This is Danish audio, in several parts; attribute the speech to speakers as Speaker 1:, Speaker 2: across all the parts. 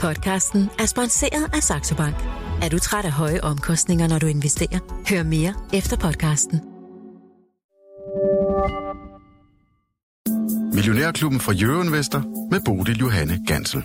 Speaker 1: Podcasten er sponsoreret af Saxo Bank. Er du træt af høje omkostninger, når du investerer? Hør mere efter podcasten.
Speaker 2: Millionærklubben fra Jørgen Vester med Bodil Johanne Gansel.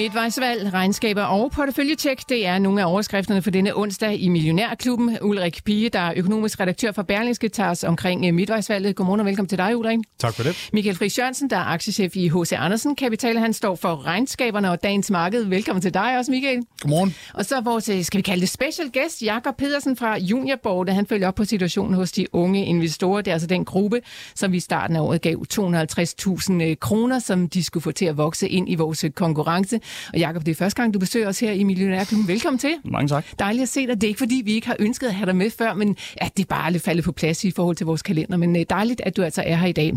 Speaker 3: Midtvejsvalg, regnskaber og porteføljetjek, det er nogle af overskrifterne for denne onsdag i Millionærklubben. Ulrik Pige, der er økonomisk redaktør for Berlingske, tager os omkring øh, midtvejsvalget. Godmorgen og velkommen til dig, Ulrik.
Speaker 4: Tak for det.
Speaker 3: Michael Friis Jørgensen, der er aktiechef i H.C. Andersen Kapital, han står for regnskaberne og dagens marked. Velkommen til dig også, Michael.
Speaker 4: Godmorgen.
Speaker 3: Og så vores, øh, skal vi kalde det special guest, Jakob Pedersen fra Juniorboard. Han følger op på situationen hos de unge investorer. Det er altså den gruppe, som vi i starten af året gav 250.000 øh, kroner, som de skulle få til at vokse ind i vores konkurrence. Og Jakob, det er første gang, du besøger os her i Millionærklubben. Velkommen til.
Speaker 4: Mange tak.
Speaker 3: Dejligt at se dig. Det er ikke fordi, vi ikke har ønsket at have dig med før, men ja, det er bare lidt faldet på plads i forhold til vores kalender. Men uh, dejligt, at du altså er her i dag.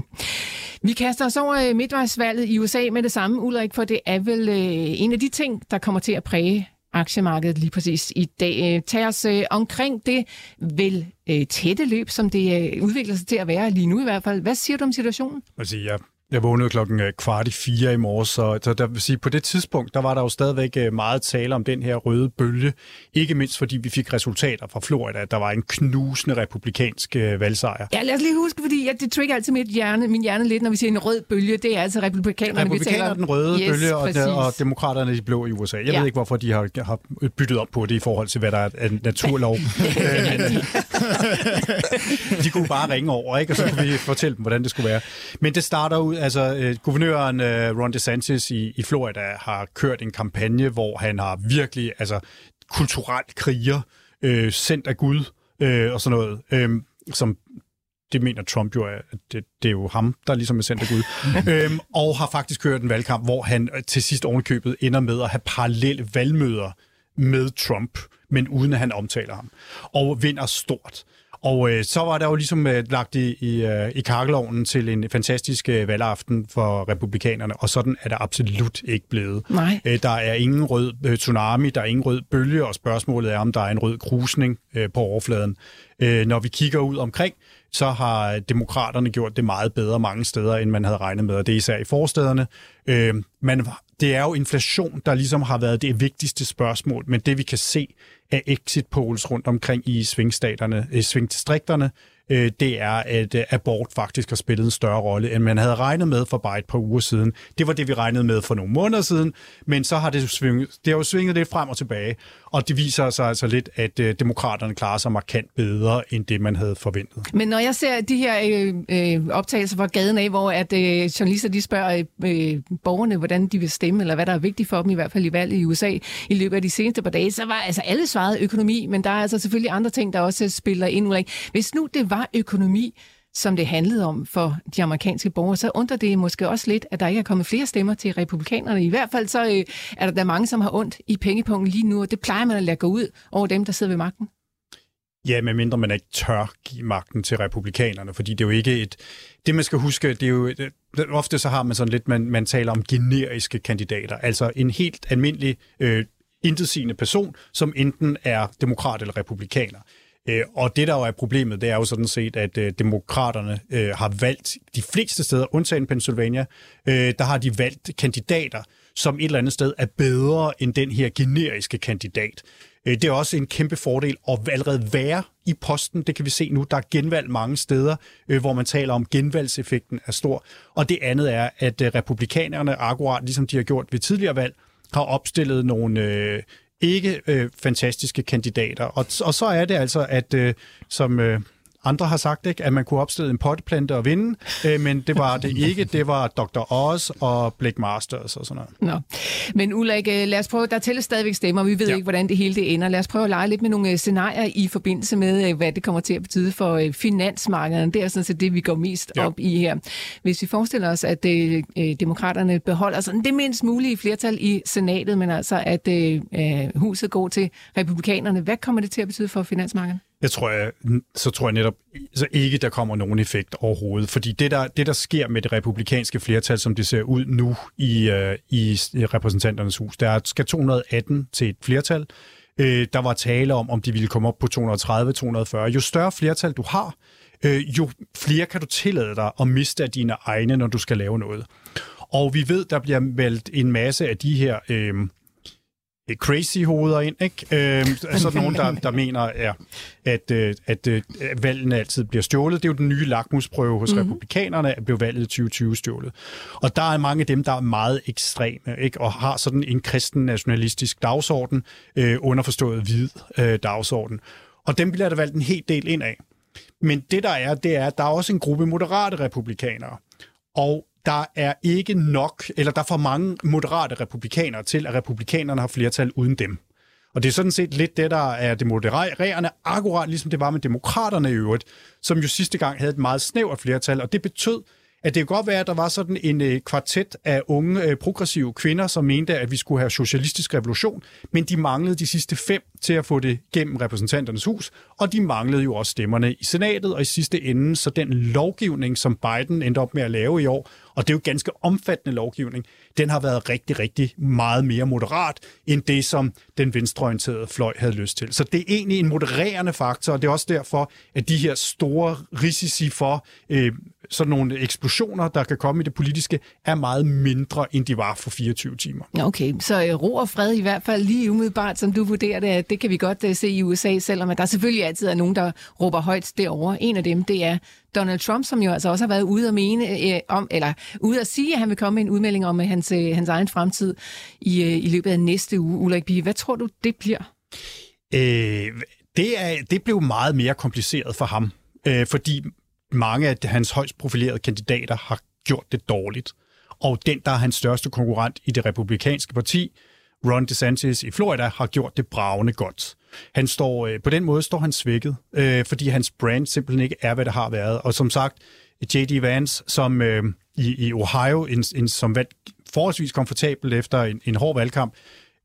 Speaker 3: Vi kaster os over uh, midtvejsvalget i USA med det samme, Ulrik, for det er vel uh, en af de ting, der kommer til at præge aktiemarkedet lige præcis i dag. Tag os uh, omkring det vel uh, tætte løb, som det uh, udvikler sig til at være lige nu i hvert fald. Hvad siger du om situationen?
Speaker 4: Altså, jeg jeg vågnede klokken øh, kvart i fire i morges, så, så der vil sige, på det tidspunkt, der var der jo stadigvæk øh, meget tale om den her røde bølge. Ikke mindst fordi vi fik resultater fra Florida, at der var en knusende republikansk øh, valgsejr.
Speaker 3: Ja, lad os lige huske, fordi ja, det trigger altid mit hjerne, min hjerne lidt, når vi siger en rød bølge. Det er altså republikanerne,
Speaker 4: Republikanerne
Speaker 3: vi taler
Speaker 4: den røde
Speaker 3: yes,
Speaker 4: bølge, og, og demokraterne de blå i USA. Jeg
Speaker 3: Ja.
Speaker 4: ved ikke, hvorfor de har, har byttet op på det i forhold til, hvad der er en naturlov. De kunne bare ringe over, ikke? og så kunne vi fortælle dem, hvordan det skulle være. Men det starter ud, altså øh, guvernøren øh, Ron DeSantis i, i Florida har kørt en kampagne, hvor han har virkelig, altså kulturelt kriger, øh, sendt af Gud øh, og sådan noget, øh, som det mener Trump jo, at det, det er jo ham, der ligesom er sendt af Gud. øhm, og har faktisk kørt en valgkamp, hvor han øh, til sidst ovenkøbet ender med at have parallelle valgmøder med Trump, men uden at han omtaler ham. Og vinder stort. Og øh, så var der jo ligesom øh, lagt i, i, øh, i kakkelovnen til en fantastisk øh, valgaften for republikanerne, og sådan er der absolut ikke blevet.
Speaker 3: Nej.
Speaker 4: Øh, der er ingen rød øh, tsunami, der er ingen rød bølge, og spørgsmålet er, om der er en rød krusning øh, på overfladen. Øh, når vi kigger ud omkring, så har demokraterne gjort det meget bedre mange steder, end man havde regnet med, og det er især i forstederne. Øh, man, det er jo inflation, der ligesom har været det vigtigste spørgsmål, men det vi kan se af exit polls rundt omkring i svingstaterne, i svingdistrikterne, øh, det er, at øh, abort faktisk har spillet en større rolle, end man havde regnet med for bare et par uger siden. Det var det, vi regnede med for nogle måneder siden, men så har det, svinget, det har jo svinget lidt frem og tilbage, og det viser sig altså lidt, at øh, demokraterne klarer sig markant bedre, end det man havde forventet.
Speaker 3: Men når jeg ser de her øh, øh, optagelser fra gaden af, hvor at øh, journalister de spørger øh, øh borgerne, hvordan de vil stemme, eller hvad der er vigtigt for dem, i hvert fald i valget i USA, i løbet af de seneste par dage, så var altså alle svaret økonomi, men der er altså selvfølgelig andre ting, der også spiller ind. Hvis nu det var økonomi, som det handlede om for de amerikanske borgere, så undrer det måske også lidt, at der ikke er kommet flere stemmer til republikanerne. I hvert fald så øh, er der, der mange, som har ondt i pengepunkten lige nu, og det plejer man at lade gå ud over dem, der sidder ved magten.
Speaker 4: Ja, medmindre man ikke tør give magten til republikanerne, fordi det er jo ikke et... Det, man skal huske, det er jo... Det, ofte så har man sådan lidt, man, man taler om generiske kandidater, altså en helt almindelig øh, intetsigende person, som enten er demokrat eller republikaner. Øh, og det, der jo er problemet, det er jo sådan set, at øh, demokraterne øh, har valgt de fleste steder, undtagen Pennsylvania, øh, der har de valgt kandidater, som et eller andet sted er bedre end den her generiske kandidat. Øh, det er også en kæmpe fordel at allerede være i posten. Det kan vi se nu. Der er genvalg mange steder, øh, hvor man taler om genvalgseffekten er stor. Og det andet er, at øh, republikanerne, akkurat ligesom de har gjort ved tidligere valg, har opstillet nogle øh, ikke øh, fantastiske kandidater. Og, og så er det altså, at øh, som øh, andre har sagt, ikke, at man kunne opstille en potteplante og vinde, øh, men det var det ikke. Det var Dr. Oz og Blake Masters og sådan noget.
Speaker 3: Nå. Men Ulrik, øh, lad os prøve, der tælles stadigvæk stemmer, vi ved ja. Ikke, hvordan det hele det ender. Lad os prøve at lege lidt med nogle øh, scenarier i forbindelse med, øh, hvad det kommer til at betyde for finansmarkederne. Det er sådan set det, vi går mest ja. Op i her. Hvis vi forestiller os, at øh, demokraterne beholder sådan det mindst mulige flertal i senatet, men altså at øh, huset går til republikanerne, hvad kommer det til at betyde for finansmarkederne?
Speaker 4: Jeg tror, jeg, så tror jeg netop så ikke, der kommer nogen effekt overhovedet. Fordi det der, det, der sker med det republikanske flertal, som det ser ud nu i, øh, i repræsentanternes hus, der skal 218 til et flertal. Øh, der var tale om, om de ville komme op på 230-240. Jo større flertal du har, øh, jo flere kan du tillade dig at miste af dine egne, når du skal lave noget. Og vi ved, der bliver valgt en masse af de her... Øh, crazy hoveder ind, ikke? Øh, altså nogen, der, der mener, ja, at, øh, at, øh, at valgene altid bliver stjålet. Det er jo den nye lakmusprøve hos mm-hmm. republikanerne, at blev valget i 2020 stjålet. Og der er mange af dem, der er meget ekstreme, ikke? Og har sådan en kristen nationalistisk dagsorden, øh, underforstået hvid øh, dagsorden. Og dem bliver der valgt en hel del ind af. Men det der er, det er, at der er også en gruppe moderate republikanere. Og der er ikke nok, eller der er for mange moderate republikanere til, at republikanerne har flertal uden dem. Og det er sådan set lidt det, der er det modererende, akkurat ligesom det var med demokraterne i øvrigt, som jo sidste gang havde et meget snævert flertal, og det betød, at det kunne godt være, at der var sådan en øh, kvartet af unge øh, progressive kvinder, som mente, at vi skulle have socialistisk revolution, men de manglede de sidste fem til at få det gennem repræsentanternes hus, og de manglede jo også stemmerne i senatet, og i sidste ende, så den lovgivning, som Biden endte op med at lave i år, og det er jo ganske omfattende lovgivning, den har været rigtig, rigtig meget mere moderat, end det, som den venstreorienterede fløj havde lyst til. Så det er egentlig en modererende faktor, og det er også derfor, at de her store risici for øh, sådan nogle eksplosioner, der kan komme i det politiske, er meget mindre, end de var for 24 timer.
Speaker 3: Okay, så øh, ro og fred i hvert fald lige umiddelbart, som du vurderer det, det kan vi godt uh, se i USA, selvom der selvfølgelig altid er nogen, der råber højt derovre. En af dem, det er Donald Trump, som jo altså også har været ude at mene øh, om, eller ude at sige, at han vil komme med en udmelding om hans, øh, hans egen fremtid i, øh, i løbet af næste uge. Ulrik Bie, hvad tror du, det bliver?
Speaker 4: Øh, det, er, det blev meget mere kompliceret for ham, øh, fordi mange af hans højst profilerede kandidater har gjort det dårligt. Og den, der er hans største konkurrent i det republikanske parti, Ron DeSantis i Florida, har gjort det bravende godt. Han står, øh, på den måde står han svækket, øh, fordi hans brand simpelthen ikke er, hvad det har været. Og som sagt, J.D. Vance, som øh, i, i Ohio, en, en, som vandt forholdsvis komfortabelt efter en, en hård valgkamp,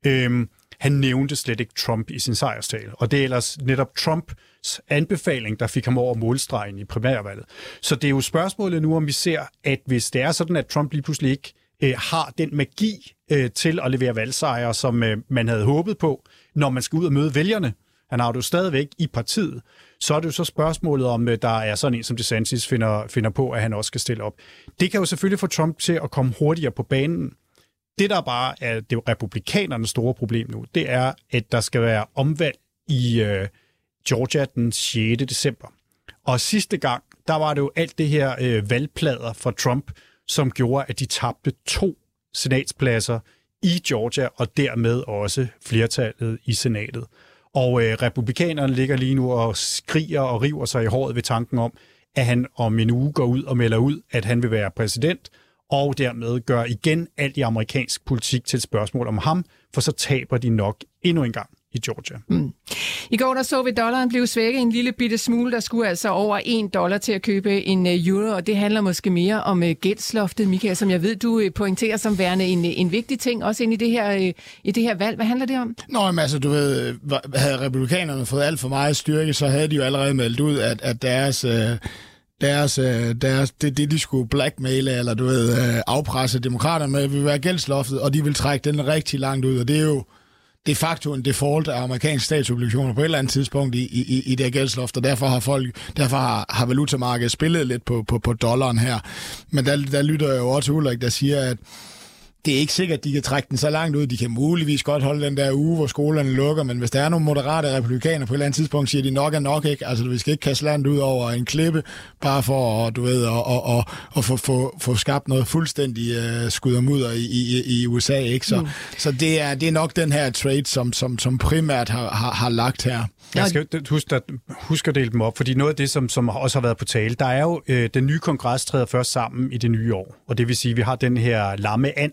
Speaker 4: øh, han nævnte slet ikke Trump i sin sejrstale. Og det er ellers netop Trumps anbefaling, der fik ham over målstregen i primærvalget. Så det er jo spørgsmålet nu, om vi ser, at hvis det er sådan, at Trump lige pludselig ikke øh, har den magi øh, til at levere valgsejre, som øh, man havde håbet på, når man skal ud og møde vælgerne. Han har det jo stadigvæk i partiet. Så er det jo så spørgsmålet, om øh, der er sådan en, som DeSantis finder, finder på, at han også skal stille op. Det kan jo selvfølgelig få Trump til at komme hurtigere på banen. Det, der bare er det republikanernes store problem nu, det er, at der skal være omvalg i øh, Georgia den 6. december. Og sidste gang, der var det jo alt det her øh, valgplader for Trump, som gjorde, at de tabte to senatspladser i Georgia, og dermed også flertallet i senatet. Og øh, republikanerne ligger lige nu og skriger og river sig i håret ved tanken om, at han om en uge går ud og melder ud, at han vil være præsident, og dermed gør igen alt i amerikansk politik til et spørgsmål om ham, for så taber de nok endnu en gang i Georgia. Mm.
Speaker 3: I går der så vi dollaren blive svækket en lille bitte smule. Der skulle altså over 1 dollar til at købe en øh, euro, og det handler måske mere om uh, gældsloftet, Michael, som jeg ved, du uh, pointerer som værende en, en vigtig ting, også ind i det her, i det her valg. Hvad handler det om?
Speaker 5: Nå, men altså, du ved, havde republikanerne fået alt for meget styrke, så havde de jo allerede meldt ud, at, at deres... Uh deres, øh, deres, det, det, de skulle blackmaile, eller du ved, øh, afpresse demokraterne med, vil være gældsloftet, og de vil trække den rigtig langt ud, og det er jo, de facto en default af amerikanske statsobligationer på et eller andet tidspunkt i, i, i det gældsloft, og derfor har folk, derfor har, har valutamarkedet spillet lidt på, på, på dollaren her. Men der, der lytter jeg jo også til Ulrik, der siger, at det er ikke sikkert, at de kan trække den så langt ud. De kan muligvis godt holde den der uge, hvor skolerne lukker, men hvis der er nogle moderate republikaner på et eller andet tidspunkt, siger de nok er nok ikke. Altså, vi skal ikke kaste landet ud over en klippe, bare for du ved, at, at, at, at få, få, få skabt noget fuldstændig uh, skud og mudder i, i, i USA. Ikke? Så, mm. så det, er, det er nok den her trade, som, som, som primært har, har, har lagt her.
Speaker 4: Jeg skal huske at, huske at dele dem op, fordi noget af det, som, som også har været på tale, der er jo, øh, den nye kongres træder først sammen i det nye år. Og det vil sige, at vi har den her lamme an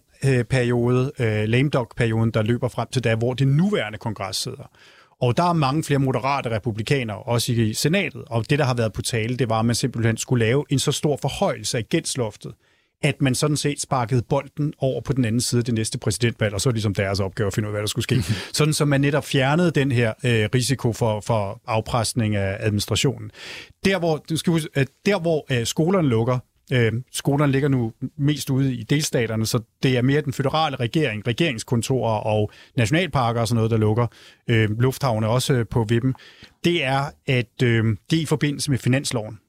Speaker 4: periode, øh, lame dog-perioden, der løber frem til da, hvor det nuværende kongres sidder. Og der er mange flere moderate republikanere, også i senatet. Og det, der har været på tale, det var, at man simpelthen skulle lave en så stor forhøjelse af gældsloftet, at man sådan set sparkede bolden over på den anden side af det næste præsidentvalg, og så er ligesom deres opgave at finde ud af, hvad der skulle ske. sådan så man netop fjernede den her øh, risiko for, for afpresning af administrationen. Der hvor, du skal huske, at der, hvor øh, skolerne lukker, Øh, skolerne ligger nu mest ude i delstaterne, så det er mere den føderale regering, regeringskontorer og nationalparker og sådan noget, der lukker. Øh, lufthavne også øh, på vippen. Det er, at øh, det er i forbindelse med finansloven.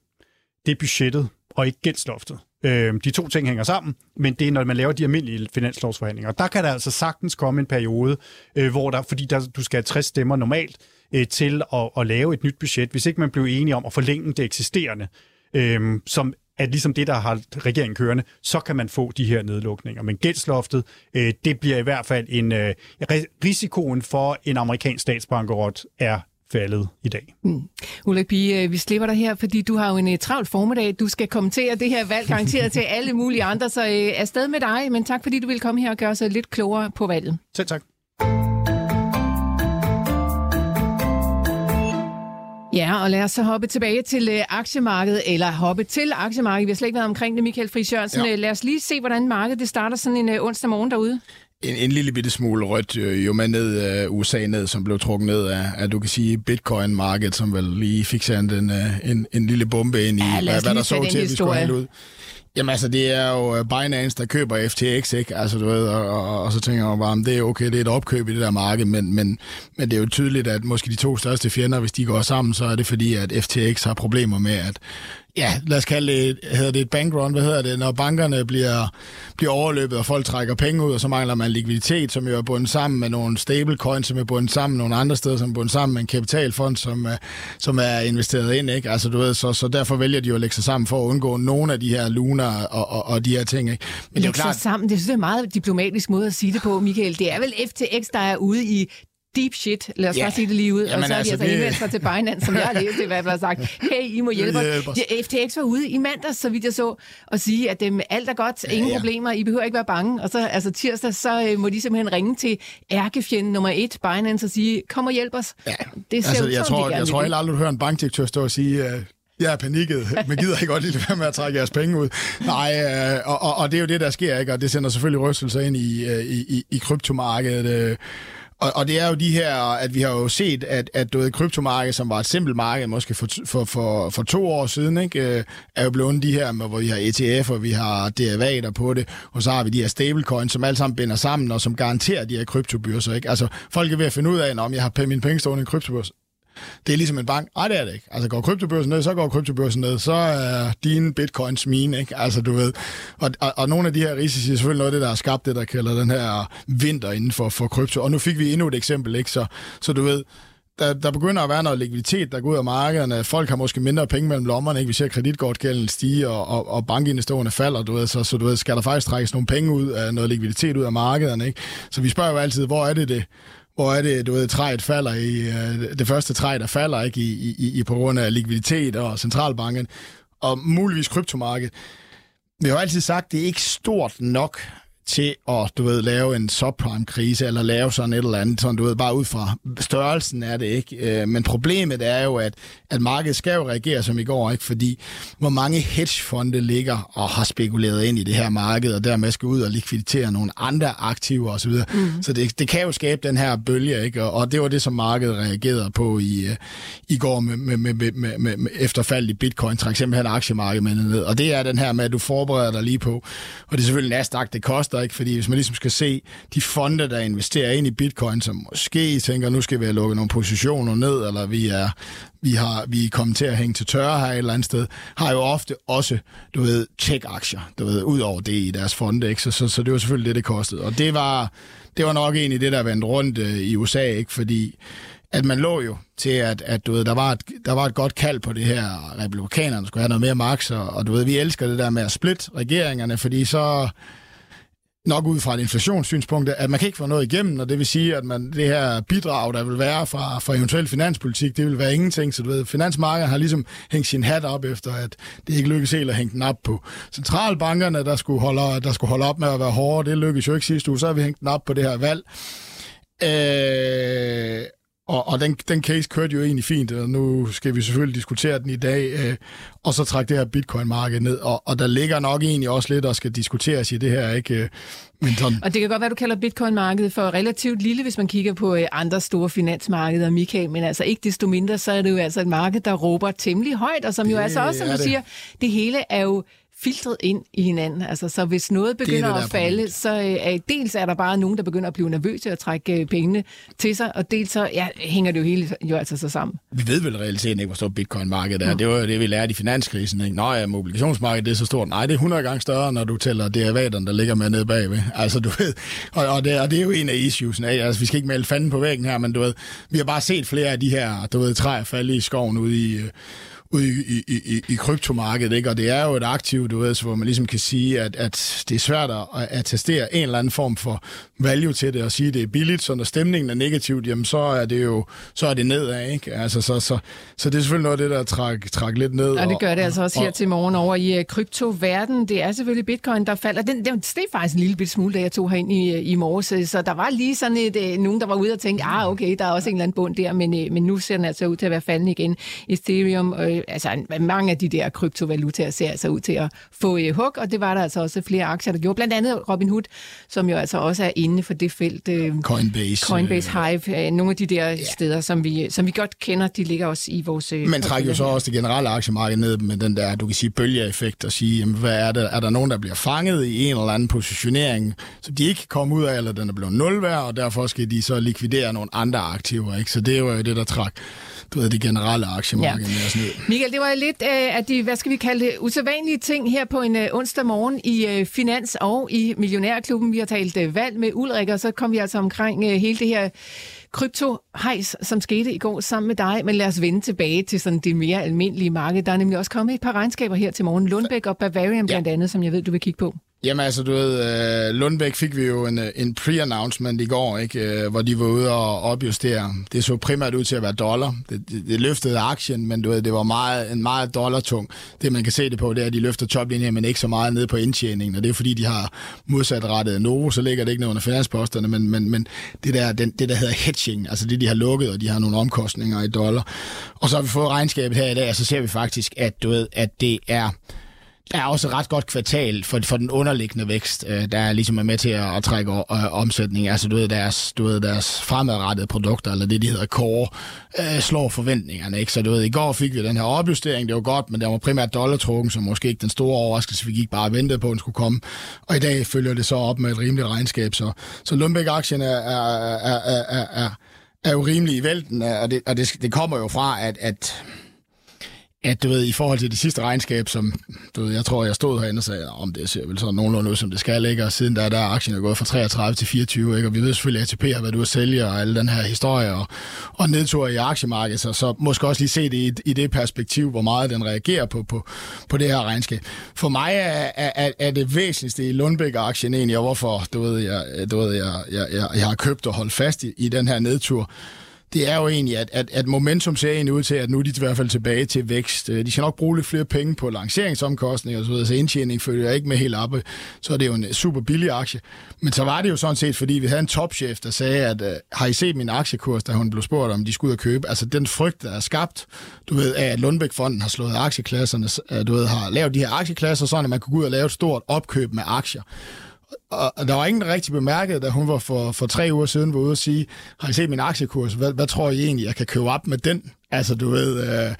Speaker 4: Det er budgettet og ikke gældsloftet. Øh, de to ting hænger sammen, men det er, når man laver de almindelige finanslovsforhandlinger. Der kan der altså sagtens komme en periode, øh, hvor der, fordi der, du skal have 60 stemmer normalt, øh, til at, at lave et nyt budget, hvis ikke man bliver enige om at forlænge det eksisterende, øh, som er ligesom det, der har regeringen kørende, så kan man få de her nedlukninger. Men gældsloftet, øh, det bliver i hvert fald en øh, risikoen for en amerikansk statsbankerot er faldet i dag. Mm.
Speaker 3: Ulrik Pige, øh, vi slipper dig her, fordi du har jo en uh, travlt formiddag. Du skal kommentere det her valg garanteret til alle mulige andre, så uh, afsted med dig. Men tak, fordi du vil komme her og gøre os lidt klogere på valget.
Speaker 4: Selv tak.
Speaker 3: Ja, og lad os så hoppe tilbage til øh, aktiemarkedet, eller hoppe til aktiemarkedet. Vi har slet ikke været omkring det, Michael Friis Jørgensen. Ja. Øh, lad os lige se, hvordan markedet det starter sådan en øh, onsdag morgen derude.
Speaker 5: En, en lille bitte smule rødt øh, jo med ned uh, USA ned, som blev trukket ned af, af du kan sige, bitcoin-markedet, som vel lige fik sendt en, en, en lille bombe ind i, ja, hvad, hvad der så til, at vi skulle ud. Jamen altså, det er jo øh, Binance, der køber FTX, ikke? Altså, du ved, og, og, og så tænker man bare, det er okay, det er et opkøb i det der marked, men, men, men det er jo tydeligt, at måske de to største fjender, hvis de går sammen, så er det fordi, at FTX har problemer med at ja, lad os kalde det, hedder det et bankrun, hvad hedder det, når bankerne bliver, bliver overløbet, og folk trækker penge ud, og så mangler man likviditet, som jo er bundet sammen med nogle stablecoins, som er bundet sammen med nogle andre steder, som er bundet sammen med en kapitalfond, som, er, som er investeret ind, ikke? Altså, du ved, så, så derfor vælger de jo at lægge sig sammen for at undgå nogle af de her luner og, og, og de her ting, ikke?
Speaker 3: Men det er jo klart... sig sammen, det synes jeg er en meget diplomatisk måde at sige det på, Michael. Det er vel FTX, der er ude i deep shit, lad os yeah. bare sige det lige ud, Jamen og så har altså, de altså det... henvendt sig til Binance, som jeg har læst i hvert fald sagt, hey, I må hjælpe os. FTX var ude i mandags, så vidt jeg så, og sige, at dem, alt er godt, ingen ja, ja. problemer, I behøver ikke være bange. Og så altså tirsdag, så øh, må de simpelthen ringe til ærkefjenden nummer et, Binance, og sige, kom og hjælp os. Ja.
Speaker 5: Det ser altså, ud, jeg, tror, jeg tror heller aldrig, du hører en bankdirektør stå og sige, uh, jeg er panikket, men gider ikke godt lide være med at trække jeres penge ud. Nej, øh, og, og, og det er jo det, der sker, ikke? og det sender selvfølgelig rystelser ind i, øh, i, i, i kryptomarkedet. Øh, og, og det er jo de her, at vi har jo set, at, at du ved, kryptomarkedet, som var et simpelt marked måske for, for, for, for to år siden, ikke, øh, er jo blevet de her, hvor vi har ETF'er, vi har derivater på det, og så har vi de her stablecoins, som alle sammen binder sammen, og som garanterer de her kryptobørser. Ikke? Altså, folk er ved at finde ud af, om jeg har mine penge stående i en kryptobørs. Det er ligesom en bank. Nej, det er det ikke. Altså går kryptobørsen ned, så går kryptobørsen ned. Så er dine bitcoins mine, ikke? Altså du ved. Og, og, og nogle af de her risici er selvfølgelig noget af det, der har skabt det, der kalder den her vinter inden for, for krypto. Og nu fik vi endnu et eksempel, ikke? Så, så du ved, der, der begynder at være noget likviditet, der går ud af markederne. Folk har måske mindre penge mellem lommerne. Ikke? Vi ser kreditkortgælden stige, og, og, og falder. Du ved, så, så du ved, skal der faktisk trækkes nogle penge ud af noget likviditet ud af markederne. Ikke? Så vi spørger jo altid, hvor er det det, hvor er det, du ved, træet falder i, øh, det første træ, der falder ikke i, i, i på grund af likviditet og centralbanken, og muligvis kryptomarkedet. Vi har jo altid sagt, at det er ikke stort nok til at, du ved, lave en subprime-krise, eller lave sådan et eller andet, sådan, du ved, bare ud fra størrelsen er det ikke. Øh, men problemet er jo, at, at markedet skal jo reagere som i går, ikke? Fordi hvor mange hedgefonde ligger og har spekuleret ind i det her marked, og dermed skal ud og likviditere nogle andre aktiver osv. Så, mm. så det, det kan jo skabe den her bølge, ikke? Og, og det var det, som markedet reagerede på i, øh, i går med, med, med, med, med, med efterfald i bitcoin, træk simpelthen aktiemarkedet med ned. Og det er den her med, at du forbereder dig lige på, og det er selvfølgelig Nasdaq, det koster efter, ikke, fordi hvis man ligesom skal se de fonde, der investerer ind i bitcoin, som måske tænker, nu skal vi have lukket nogle positioner ned, eller vi er, vi har vi er kommet til at hænge til tørre her et eller andet sted, har jo ofte også, du ved, tech-aktier, du ved, ud over det i deres fonde, ikke? Så, så, så det var selvfølgelig det, det kostede. Og det var, det var nok egentlig det, der vendte rundt øh, i USA, ikke? Fordi at man lå jo til, at, at du ved, der, var et, der var et godt kald på det her, republikanerne skulle have noget mere magt, og, og du ved, vi elsker det der med at splitte regeringerne, fordi så nok ud fra et inflationssynspunkt, at man kan ikke få noget igennem, og det vil sige, at man, det her bidrag, der vil være fra, fra eventuel finanspolitik, det vil være ingenting. Så du ved, finansmarkedet har ligesom hængt sin hat op efter, at det ikke lykkedes helt at hænge den op på centralbankerne, der skulle holde, der skulle holde op med at være hårde. Det lykkedes jo ikke sidste uge, så har vi hængt den op på det her valg. Øh, og, og den, den case kørte jo egentlig fint, og nu skal vi selvfølgelig diskutere den i dag, øh, og så trække det her bitcoin-marked ned, og, og der ligger nok egentlig også lidt, der skal diskuteres i det her, ikke? Øh,
Speaker 3: men sådan... Og det kan godt være, du kalder bitcoin-markedet for relativt lille, hvis man kigger på øh, andre store finansmarkeder, Michael, men altså ikke desto mindre, så er det jo altså et marked, der råber temmelig højt, og som det jo altså også, som du det. siger, det hele er jo filtret ind i hinanden. Altså, så hvis noget begynder
Speaker 5: det,
Speaker 3: at falde, så øh, dels er der bare nogen, der begynder at blive nervøse og trække øh, pengene til sig, og dels så ja, hænger det jo hele jo altså så sammen.
Speaker 5: Vi ved vel realiteten ikke, hvor stort bitcoin-markedet er. Mm. Det var jo det, vi lærte i finanskrisen. Ikke? Nå ja, mobilisationsmarkedet det er så stort. Nej, det er 100 gange større, når du tæller derivaterne, der ligger med nede bagved. Altså, du ved, og, og, det, og det er jo en af issues. Ikke? Altså, vi skal ikke male fanden på væggen her, men du ved, vi har bare set flere af de her, du ved, træer falde i skoven ude i, ude i, i, i, i kryptomarkedet, ikke? og det er jo et aktiv, du ved, hvor man ligesom kan sige, at, at det er svært at attestere en eller anden form for value til det, og sige, at det er billigt, så når stemningen er negativt, jamen så er det jo så er det nedad, ikke? Altså, så, så, så det er selvfølgelig noget af det, der træk, træk lidt ned.
Speaker 3: Og det gør det altså også her og, til morgen over i uh, kryptoverden. Det er selvfølgelig bitcoin, der falder. Den, den steg faktisk en lille bit smule, da jeg tog herind i, i morges, så der var lige sådan et, nogen, der var ude og tænke, ah okay, der er også en eller anden bund der, men, men nu ser den altså ud til at være faldende igen. Ethereum, altså mange af de der kryptovalutaer ser altså ud til at få uh, hug, og det var der altså også flere aktier, der gjorde. Blandt andet Robinhood, som jo altså også er inde for det felt. Uh,
Speaker 5: Coinbase.
Speaker 3: Coinbase, Hive, uh, nogle af de der ja. steder, som vi, som vi godt kender, de ligger også i vores...
Speaker 5: Men trækker jo så også det generelle aktiemarked ned med den der, du kan sige, bølgeeffekt og sige, jamen, hvad er, det? er der nogen, der bliver fanget i en eller anden positionering, som de ikke kan komme ud af, eller den er blevet nul værd, og derfor skal de så likvidere nogle andre aktiver. Ikke? Så det er jo det, der træk du ved, det generelle aktiemarked ja. med ned.
Speaker 3: Michael, det var lidt uh, af de, hvad skal vi kalde det, usædvanlige ting her på en uh, onsdag morgen i uh, Finans og i Millionærklubben. Vi har talt uh, valg med Ulrik, og så kom vi altså omkring uh, hele det her kryptohejs, som skete i går sammen med dig. Men lad os vende tilbage til sådan det mere almindelige marked. Der er nemlig også kommet et par regnskaber her til morgen. Lundbæk og Bavarian blandt andet, som jeg ved, du vil kigge på.
Speaker 5: Jamen altså, du ved, uh, Lundbæk fik vi jo en, øh, en pre-announcement i går, ikke, uh, hvor de var ude og opjustere. Det så primært ud til at være dollar. Det, det, det løftede aktien, men du ved, det var meget, en meget dollartung. Det man kan se det på, det er, at de løfter toplinjen, men ikke så meget ned på indtjeningen. Og det er fordi, de har modsatrettet Novo, så ligger det ikke ned under finansposterne, men, men, men det, der, den, det der hedder hedging, altså det de har lukket, og de har nogle omkostninger i dollar. Og så har vi fået regnskabet her i dag, og så ser vi faktisk, at, du ved, at det er er også et ret godt kvartal for, for den underliggende vækst, øh, der er ligesom er med til at, at trække øh, omsætning. Altså du ved, deres, du ved, deres fremadrettede produkter, eller det, de hedder core, øh, slår forventningerne. Ikke? Så du ved, i går fik vi den her opjustering, det var godt, men der var primært dollartrukken, som måske ikke den store overraskelse, vi gik bare og ventede på, at den skulle komme. Og i dag følger det så op med et rimeligt regnskab. Så, så Lundbæk-aktien er, er, er, er, er, er, er jo rimelig i vælten, og det, og det, det kommer jo fra, at, at at du ved, i forhold til det sidste regnskab, som du ved, jeg tror, jeg stod herinde og sagde, om det ser vel sådan nogenlunde ud, som det skal ligge, og siden der, der er aktien er gået fra 33 til 24, ikke? og vi ved selvfølgelig, at ATP har været ude at sælge, og alle den her historie, og, og nedtur i aktiemarkedet, så, så måske også lige se det i, i det perspektiv, hvor meget den reagerer på, på, på det her regnskab. For mig er, er, er det væsentligste i Lundbæk-aktien egentlig, og hvorfor du ved, jeg, du ved, jeg, jeg, jeg, jeg har købt og holdt fast i, i den her nedtur, det er jo egentlig, at, at, at momentum ser egentlig ud til, at nu er de i hvert fald tilbage til vækst. Øh, de skal nok bruge lidt flere penge på lanceringsomkostninger, så, så indtjening følger ikke med helt op. Så er det jo en øh, super billig aktie. Men så var det jo sådan set, fordi vi havde en topchef, der sagde, at øh, har I set min aktiekurs, da hun blev spurgt, om de skulle ud og købe? Altså den frygt, der er skabt, du ved, af at Lundbæk-fonden har slået aktieklasserne, du ved, har lavet de her aktieklasser, sådan at man kunne gå ud og lave et stort opkøb med aktier og der var ingen, der rigtig bemærkede, da hun var for, for tre uger siden var ude og sige, har I set min aktiekurs? Hvad, hvad tror I egentlig, jeg kan købe op med den? Altså, du ved, øh,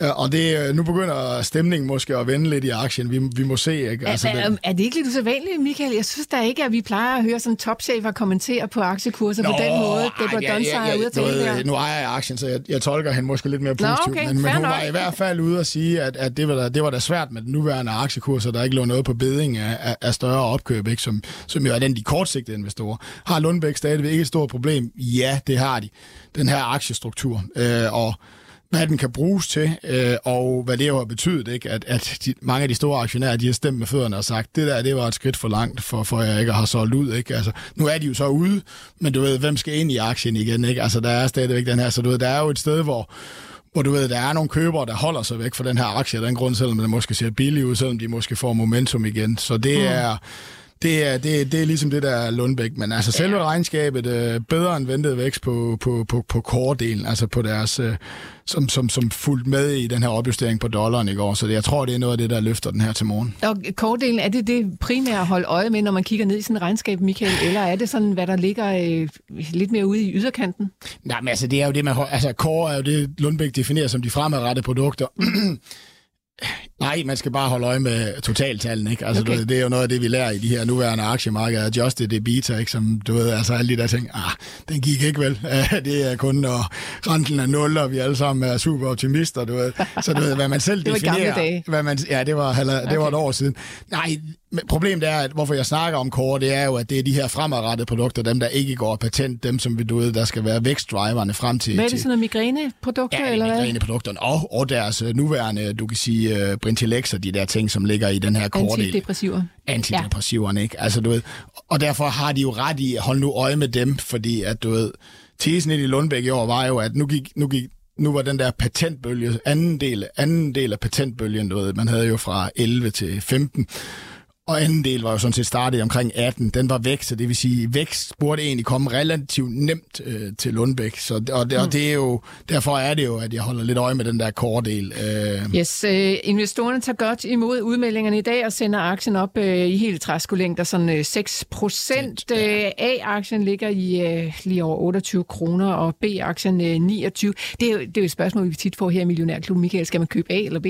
Speaker 5: øh, og det, øh, nu begynder stemningen måske at vende lidt i aktien. Vi, vi må se, ikke?
Speaker 3: Altså, er, er, er det ikke lidt usædvanligt, Michael? Jeg synes da ikke, at vi plejer at høre sådan topchefer kommentere på aktiekurser Nå, på den måde. Det var ja, ja, ja, ude at tale der.
Speaker 5: Nu ejer jeg aktien, så jeg, jeg tolker hende måske lidt mere positivt. Nå, okay, men, men hun nok. var i hvert fald ude at sige, at, at det, var da, det var da svært med den nuværende aktiekurser, der ikke lå noget på beding af, af, af større opkøb, ikke? Som, som jo er den de kortsigtede investorer. Har Lundbæk stadigvæk ikke et stort problem? Ja, det har de. Den her aktiestruktur. Øh, og hvad den kan bruges til, øh, og hvad det jo har betydet, ikke? at, at de, mange af de store aktionærer, de har stemt med fødderne og sagt, det der, det var et skridt for langt, for, for jeg ikke har solgt ud. Ikke? Altså, nu er de jo så ude, men du ved, hvem skal ind i aktien igen? Ikke? Altså, der er stadigvæk den her, så du ved, der er jo et sted, hvor, hvor du ved, der er nogle købere, der holder sig væk fra den her aktie, den grund, selvom den måske ser billig ud, selvom de måske får momentum igen. Så det mm. er det er, det, det er ligesom det, der er Lundbæk. Men altså selve ja. regnskabet øh, bedre end ventet vækst på, på, på, på core-delen, altså på deres, øh, som, som, som fulgt med i den her opjustering på dollaren i går. Så det, jeg tror, det er noget af det, der løfter den her til morgen.
Speaker 3: Og core-delen, er det det primære at holde øje med, når man kigger ned i sådan et regnskab, Michael? Eller er det sådan, hvad der ligger øh, lidt mere ude i yderkanten?
Speaker 5: Nej, men altså det er jo det, man... Altså core er jo det, Lundbæk definerer som de fremadrettede produkter. Nej, man skal bare holde øje med totaltallene, ikke? Altså, okay. du det er jo noget af det, vi lærer i de her nuværende aktiemarkeder. Adjusted EBITDA, ikke? Som, du ved, altså alle de der ting, ah, den gik ikke vel. det er kun, når renten er nul, og vi alle sammen er super optimister, du ved. Så du ved, hvad man selv
Speaker 3: det var
Speaker 5: definerer...
Speaker 3: dage.
Speaker 5: Hvad man, ja, det var, halv, okay. det var et år siden. Nej, problemet er, at hvorfor jeg snakker om core, det er jo, at det er de her fremadrettede produkter, dem der ikke går patent, dem som vi du ved, der skal være vækstdriverne frem til.
Speaker 3: Hvad er det sådan noget migræneprodukter?
Speaker 5: Ja,
Speaker 3: eller
Speaker 5: migræneprodukterne og, og deres øh, nuværende, du kan sige, Brintilex og de der ting, som ligger i den her core
Speaker 3: Antidepressiver.
Speaker 5: Antidepressiverne, ja. ikke? Altså, du ved, og derfor har de jo ret i, hold nu øje med dem, fordi at, du ved, tesen i Lundbæk i år var jo, at nu gik, nu gik nu var den der patentbølge, anden del, anden del af patentbølgen, du ved, man havde jo fra 11 til 15, og anden del var jo sådan set startet omkring 18. Den var væk, så det vil sige, vækst burde egentlig komme relativt nemt øh, til Lundbæk. Så, og, det, mm. og det er jo, derfor er det jo, at jeg holder lidt øje med den der core-del.
Speaker 3: Øh. Yes, øh, investorerne tager godt imod udmeldingerne i dag og sender aktien op øh, i helt træskolængder, sådan øh, 6 procent. Øh, A-aktien ligger i øh, lige over 28 kroner, og B-aktien øh, 29. Det er, jo, det er jo et spørgsmål, vi tit får her i Millionærklubben. Michael, skal man købe A eller B?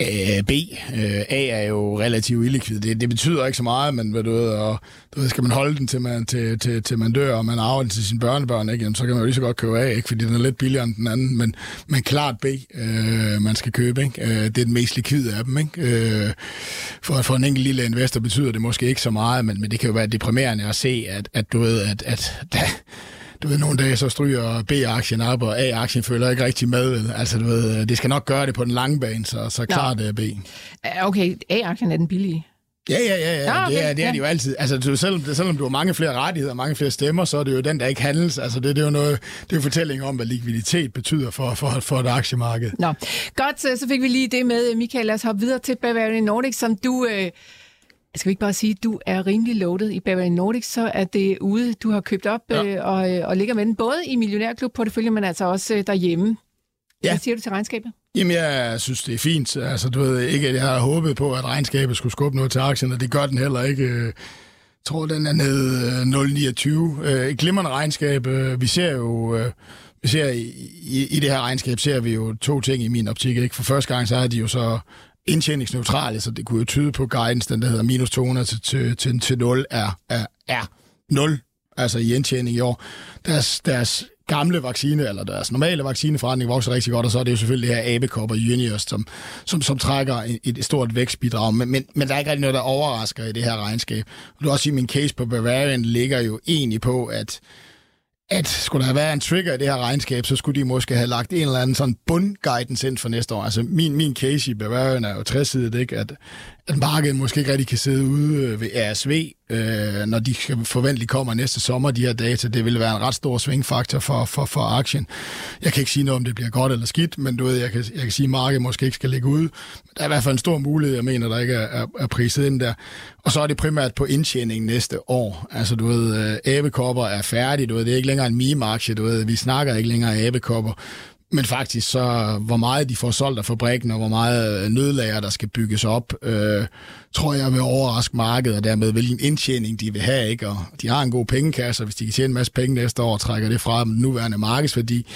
Speaker 5: Øh, B. Øh, A er jo relativt illikvid. Det, det betyder ikke så meget, men ved du, og, du ved, skal man holde den til man, til, til, til man dør, og man arver den til sine børnebørn, ikke? Jamen, så kan man jo lige så godt købe A, ikke? fordi den er lidt billigere end den anden. Men, men klart B, øh, man skal købe. Ikke? Øh, det er den mest likvide af dem. Ikke? Øh, for, for en enkelt lille investor betyder det måske ikke så meget, men, men det kan jo være deprimerende at se, at, at du ved, at, at da, du ved, nogle dage så stryger B-aktien op, og A-aktien følger ikke rigtig med. Altså, du ved, det skal nok gøre det på den lange bane, så, så klart det er B.
Speaker 3: Okay, A-aktien er den billige.
Speaker 5: Ja, ja, ja, ja. ja okay, det, er, det er de jo altid. Altså, du, selvom, selvom du har mange flere rettigheder og mange flere stemmer, så er det jo den, der ikke handles. Altså, det, det er jo noget, det er jo fortælling om, hvad likviditet betyder for, for, for et aktiemarked.
Speaker 3: Nå, godt, så fik vi lige det med, Michael. Lad os hoppe videre til Bavarian Nordic, som du... Øh skal vi ikke bare sige, at du er rimelig loaded i Bavarian Nordic, så er det ude, du har købt op ja. øh, og, øh, og ligger med den, både i Millionærklub portefølje, men altså også øh, derhjemme. Ja. Hvad siger du til regnskabet?
Speaker 5: Jamen, jeg synes, det er fint. Altså, du ved ikke, at jeg har håbet på, at regnskabet skulle skubbe noget til aktien, og det gør den heller ikke. Jeg tror, den er nede 0,29. Et glimrende regnskab. Vi ser jo... Vi ser i, i, i det her regnskab ser vi jo to ting i min optik. Ikke? For første gang så er de jo så indtjeningsneutrale, så det kunne jo tyde på guidance, den der hedder minus 200 til, til, til, til 0, er, er, er 0, altså i indtjening i år. Deres, deres gamle vaccine, eller deres normale vaccineforretning vokser rigtig godt, og så er det jo selvfølgelig det her abekop og Juniors, som, som, som trækker et, et stort vækstbidrag. Men, men, men der er ikke rigtig noget, der overrasker i det her regnskab. Du også sige, at min case på Bavarian ligger jo egentlig på, at at skulle der have været en trigger i det her regnskab, så skulle de måske have lagt en eller anden sådan bundguidance ind for næste år. Altså min, min case i Bavarian er jo 60 ikke? At, at markedet måske ikke rigtig kan sidde ude øh, ved ASV, øh, når de forventeligt kommer næste sommer, de her data. Det vil være en ret stor svingfaktor for, for, for aktien. Jeg kan ikke sige noget om det bliver godt eller skidt, men du ved, jeg kan, jeg kan sige, at markedet måske ikke skal ligge ude. Der er i hvert fald en stor mulighed, jeg mener, der ikke er, er, er priset ind der. Og så er det primært på indtjening næste år. Altså du ved, øh, æbekopper er færdig, du ved, det er ikke længere en meme-aktie, du ved, vi snakker ikke længere æbekopper. Men faktisk så, hvor meget de får solgt af fabrikken, og hvor meget øh, nødlager, der skal bygges op, øh, tror jeg vil overraske markedet, og dermed hvilken indtjening de vil have. Ikke? Og de har en god pengekasse, og hvis de kan tjene en masse penge næste år, og trækker det fra den nuværende markedsværdi,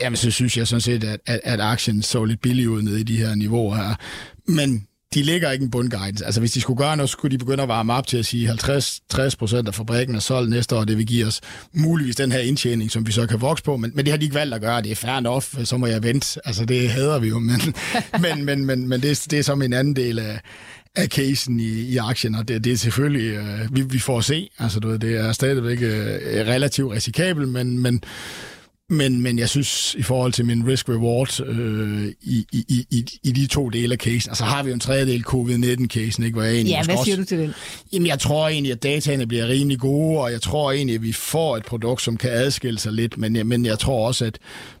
Speaker 5: jamen så synes jeg sådan set, at, at, at aktien så lidt billig ud nede i de her niveauer her. Men de ligger ikke en bundguidance. Altså hvis de skulle gøre noget, så skulle de begynde at varme op til at sige 50-60% af fabrikken er solgt næste år, det vil give os muligvis den her indtjening, som vi så kan vokse på, men, men det har de ikke valgt at gøre, det er fair enough, så må jeg vente. Altså det hader vi jo, men, men, men, men, men det, det er som en anden del af, af casen i, i aktien, og det, det er selvfølgelig, øh, vi, vi får at se, altså du ved, det er stadigvæk øh, relativt risikabelt, men, men men, men jeg synes, i forhold til min risk-reward øh, i, i, i, i de to dele af casen, altså har vi jo en tredjedel covid-19-casen, ikke? Hvor jeg
Speaker 3: egentlig ja, hvad siger også, du til den?
Speaker 5: Jamen, jeg tror egentlig, at dataene bliver rimelig gode, og jeg tror egentlig, at vi får et produkt, som kan adskille sig lidt, men, men jeg tror også, at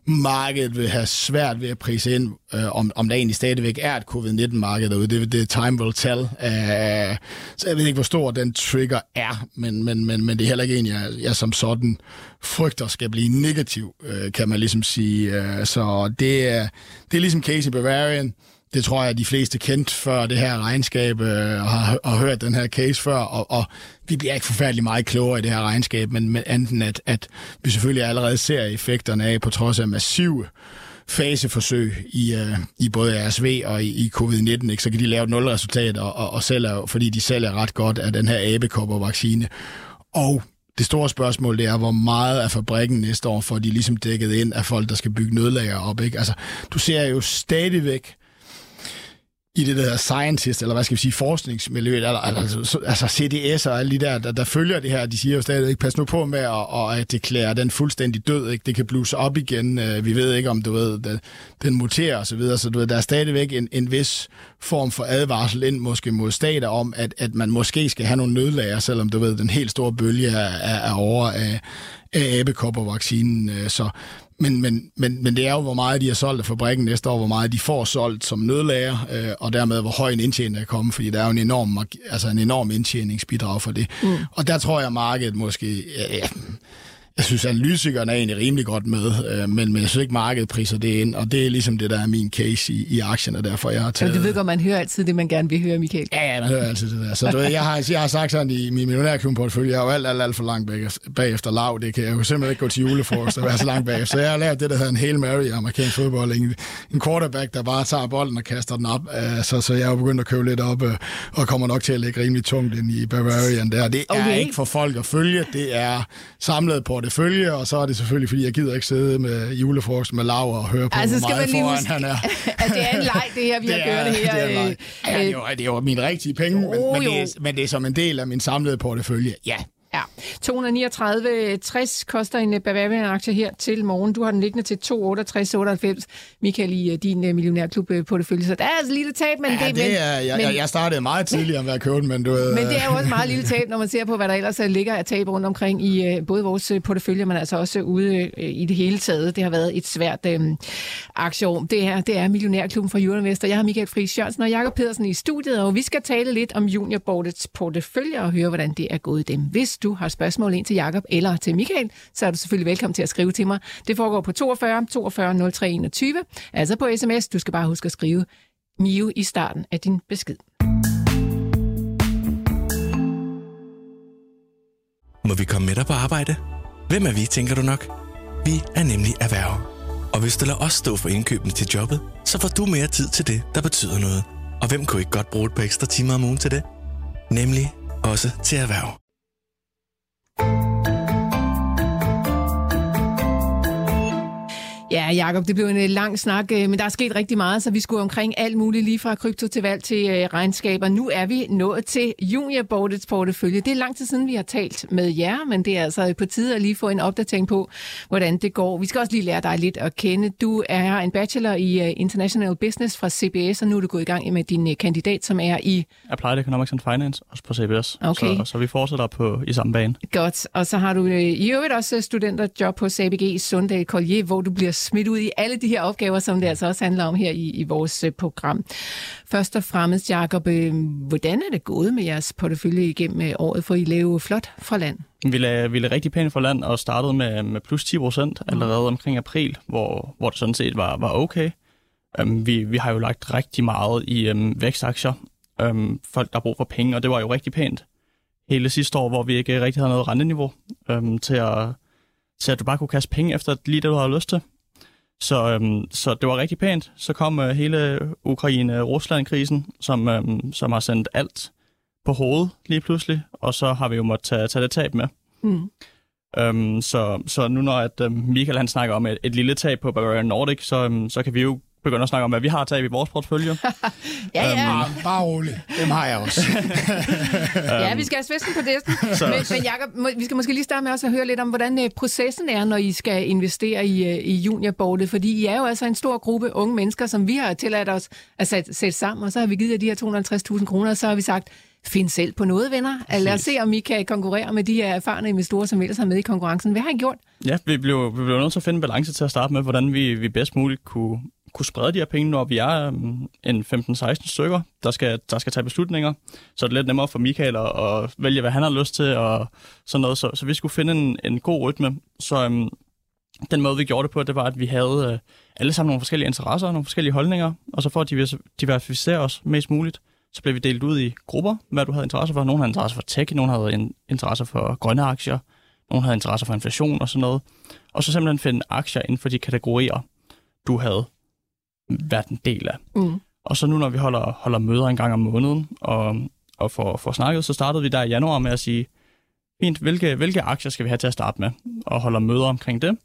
Speaker 5: markedet vil have svært ved at prise ind, øh, om, om der egentlig stadigvæk er et covid-19-marked derude. Det, det time will tell. Uh, så jeg ved ikke, hvor stor den trigger er, men, men, men, men det er heller ikke en, jeg, jeg som sådan frygter skal blive negativ, øh, kan man ligesom sige. Uh, så det er, det er ligesom i Bavarian. Det tror jeg, at de fleste kendt før det her regnskab, øh, og har, har hørt den her case før, og, og vi bliver ikke forfærdelig meget klogere i det her regnskab, men, men enten at, at vi selvfølgelig allerede ser effekterne af, på trods af massive faseforsøg i, øh, i både RSV og i, i covid-19, ikke? så kan de lave et nulresultat, og, og, og sælger, fordi de sælger ret godt af den her abekoppervaccine. Og det store spørgsmål det er, hvor meget af fabrikken næste år får de ligesom dækket ind af folk, der skal bygge nødlager op. Ikke? Altså, du ser jo stadigvæk i det der scientist, eller hvad skal vi sige, forskningsmiljøet, eller, altså, altså CDS og alle de der, der, der følger det her, de siger jo stadig ikke, pas nu på med at, at deklære den fuldstændig død, ikke? det kan bluse op igen, øh, vi ved ikke, om du ved, den, den muterer og så videre, så du ved, der er stadigvæk en, en vis form for advarsel ind måske mod stater om, at, at man måske skal have nogle nødlager, selvom du ved, den helt store bølge er, er, er over af, af abekoppervaccinen, øh, så men, men, men, men det er jo, hvor meget de har solgt af fabrikken næste år, hvor meget de får solgt som nødlager, øh, og dermed hvor høj en indtjening er kommet, fordi der er jo en enorm, altså en enorm indtjeningsbidrag for det. Mm. Og der tror jeg, at markedet måske... Ja, ja, jeg synes, analytikerne er egentlig rimelig godt med, øh, men, men jeg synes ikke, markedet priser det ind, og det er ligesom det, der er min case i, i aktien, og derfor jeg har taget...
Speaker 3: Men du ved godt, man hører altid det, man gerne vil høre, Michael.
Speaker 5: Ja, ja man hører altid det der. Så du ved, jeg, har, jeg har sagt sådan i min millionærklubben-portfølje, jeg er jo alt, alt, alt for langt bag, bagefter lav. Det kan jeg jo simpelthen ikke gå til julefrokost og være så langt bagefter. Så jeg har lavet det, der hedder en Hail Mary i amerikansk fodbold. En, en quarterback, der bare tager bolden og kaster den op. Uh, så, så jeg er jo begyndt at købe lidt op, uh, og kommer nok til at lægge rimelig tungt ind i Bavarian der. Det er okay. ikke for folk at følge, det er samlet portefølje, og så det selvfølgelig, fordi jeg gider ikke sidde med julefrokost med lav og høre på, altså, hvor meget foran huske, han er.
Speaker 3: altså, det er en leg, det her, vi har kørt her. Det er,
Speaker 5: øh, ja, det, er jo, det er jo mine rigtige penge, oh, men, men, det er, men det er som en del af min samlede portefølje. Ja,
Speaker 3: Ja, 239,60 koster en Bavarian-aktie her til morgen. Du har den liggende til 268,98. Michael, i øh, din uh, millionærklub på det følge. Så der er altså lille tab, men
Speaker 5: ja,
Speaker 3: det,
Speaker 5: det er, jeg, men, jeg startede meget tidligere med at købe den, men du ved...
Speaker 3: Men det er jo også meget lille tab, når man ser på, hvad der ellers ligger af tab rundt omkring i både vores portefølje, men altså også ude i det hele taget. Det har været et svært uh, aktieår. Det her, det er Millionærklubben fra Euroinvestor. Jeg har Michael Friis Jørgensen og Jakob Pedersen i studiet, og vi skal tale lidt om juniorboardets portefølje og høre, hvordan det er gået dem. Hvis du har spørgsmål ind til Jakob eller til Michael, så er du selvfølgelig velkommen til at skrive til mig. Det foregår på 42 42 03 21, altså på sms. Du skal bare huske at skrive MIO i starten af din besked.
Speaker 6: Må vi komme med dig på arbejde? Hvem er vi, tænker du nok? Vi er nemlig erhverv. Og hvis du lader os stå for indkøbene til jobbet, så får du mere tid til det, der betyder noget. Og hvem kunne ikke godt bruge et par ekstra timer om ugen til det? Nemlig også til erhverv.
Speaker 3: Ja, Jacob, det blev en øh, lang snak, øh, men der er sket rigtig meget, så vi skulle omkring alt muligt, lige fra krypto til valg til øh, regnskaber. Nu er vi nået til Junior Boardets portefølje. Det er lang tid siden, vi har talt med jer, men det er altså på tide at lige få en opdatering på, hvordan det går. Vi skal også lige lære dig lidt at kende. Du er en bachelor i International Business fra CBS, og nu er du gået i gang med din kandidat, som er i...
Speaker 7: Applied Economics and Finance, også på CBS.
Speaker 3: Okay.
Speaker 7: Så, så vi fortsætter på i samme bane.
Speaker 3: Godt, og så har du i øvrigt også studenterjob på ABG i Sundal Collier, hvor du bliver smidt ud i alle de her opgaver, som det altså også handler om her i, i vores øh, program. Først og fremmest, Jacob, øh, hvordan er det gået med jeres portefølje igennem øh, året, for I lave flot fra land?
Speaker 7: Vi lavede, vi lavede rigtig pænt fra land og startede med, med plus 10 procent mm. allerede omkring april, hvor, hvor det sådan set var, var okay. Um, vi, vi har jo lagt rigtig meget i um, vækstaktier. Um, folk, der har brug for penge, og det var jo rigtig pænt. Hele sidste år, hvor vi ikke rigtig havde noget renteniveau um, til, at, til at du bare kunne kaste penge efter lige det, du havde lyst til. Så, øhm, så det var rigtig pænt. Så kom øh, hele Ukraine-Rusland-krisen, som, øhm, som har sendt alt på hovedet lige pludselig, og så har vi jo måttet tage, tage det tab med. Mm. Øhm, så, så nu når at, øhm, Michael han snakker om et, et lille tab på Bavarian Nordic, så, øhm, så kan vi jo begynde at snakke om, hvad vi har taget i vores portfølje.
Speaker 3: ja, ja.
Speaker 5: Um, bare roligt. Dem har jeg også.
Speaker 3: ja, vi skal have svisten på det. Men, men Jacob, vi skal måske lige starte med også at høre lidt om, hvordan uh, processen er, når I skal investere i, uh, i juniorbordet. Fordi I er jo altså en stor gruppe unge mennesker, som vi har tilladt os at sætte, sætte sammen, og så har vi givet jer de her 250.000 kroner, og så har vi sagt, find selv på noget, venner. Præcis. Lad os se, om I kan konkurrere med de her erfarne investorer, som ellers har med i konkurrencen. Hvad har I gjort?
Speaker 7: Ja, vi blev, vi blev nødt til at finde en balance til at starte med, hvordan vi, vi bedst muligt kunne, kunne sprede de her penge, når vi er um, en 15-16 stykker, der skal, der skal tage beslutninger. Så er det lidt nemmere for Michael at, at vælge, hvad han har lyst til og sådan noget. Så, så vi skulle finde en, en god rytme. Så um, den måde, vi gjorde det på, det var, at vi havde uh, alle sammen nogle forskellige interesser, nogle forskellige holdninger, og så for at diversificere os mest muligt, så blev vi delt ud i grupper, hvad du havde interesse for. Nogle havde interesse for tech, nogle havde en interesse for grønne aktier, nogle havde interesse for inflation og sådan noget. Og så simpelthen finde aktier inden for de kategorier, du havde været en del af.
Speaker 3: Mm.
Speaker 7: Og så nu, når vi holder, holder møder en gang om måneden og, og får, får snakket, så startede vi der i januar med at sige, fint, hvilke, hvilke aktier skal vi have til at starte med? Og holder møder omkring det.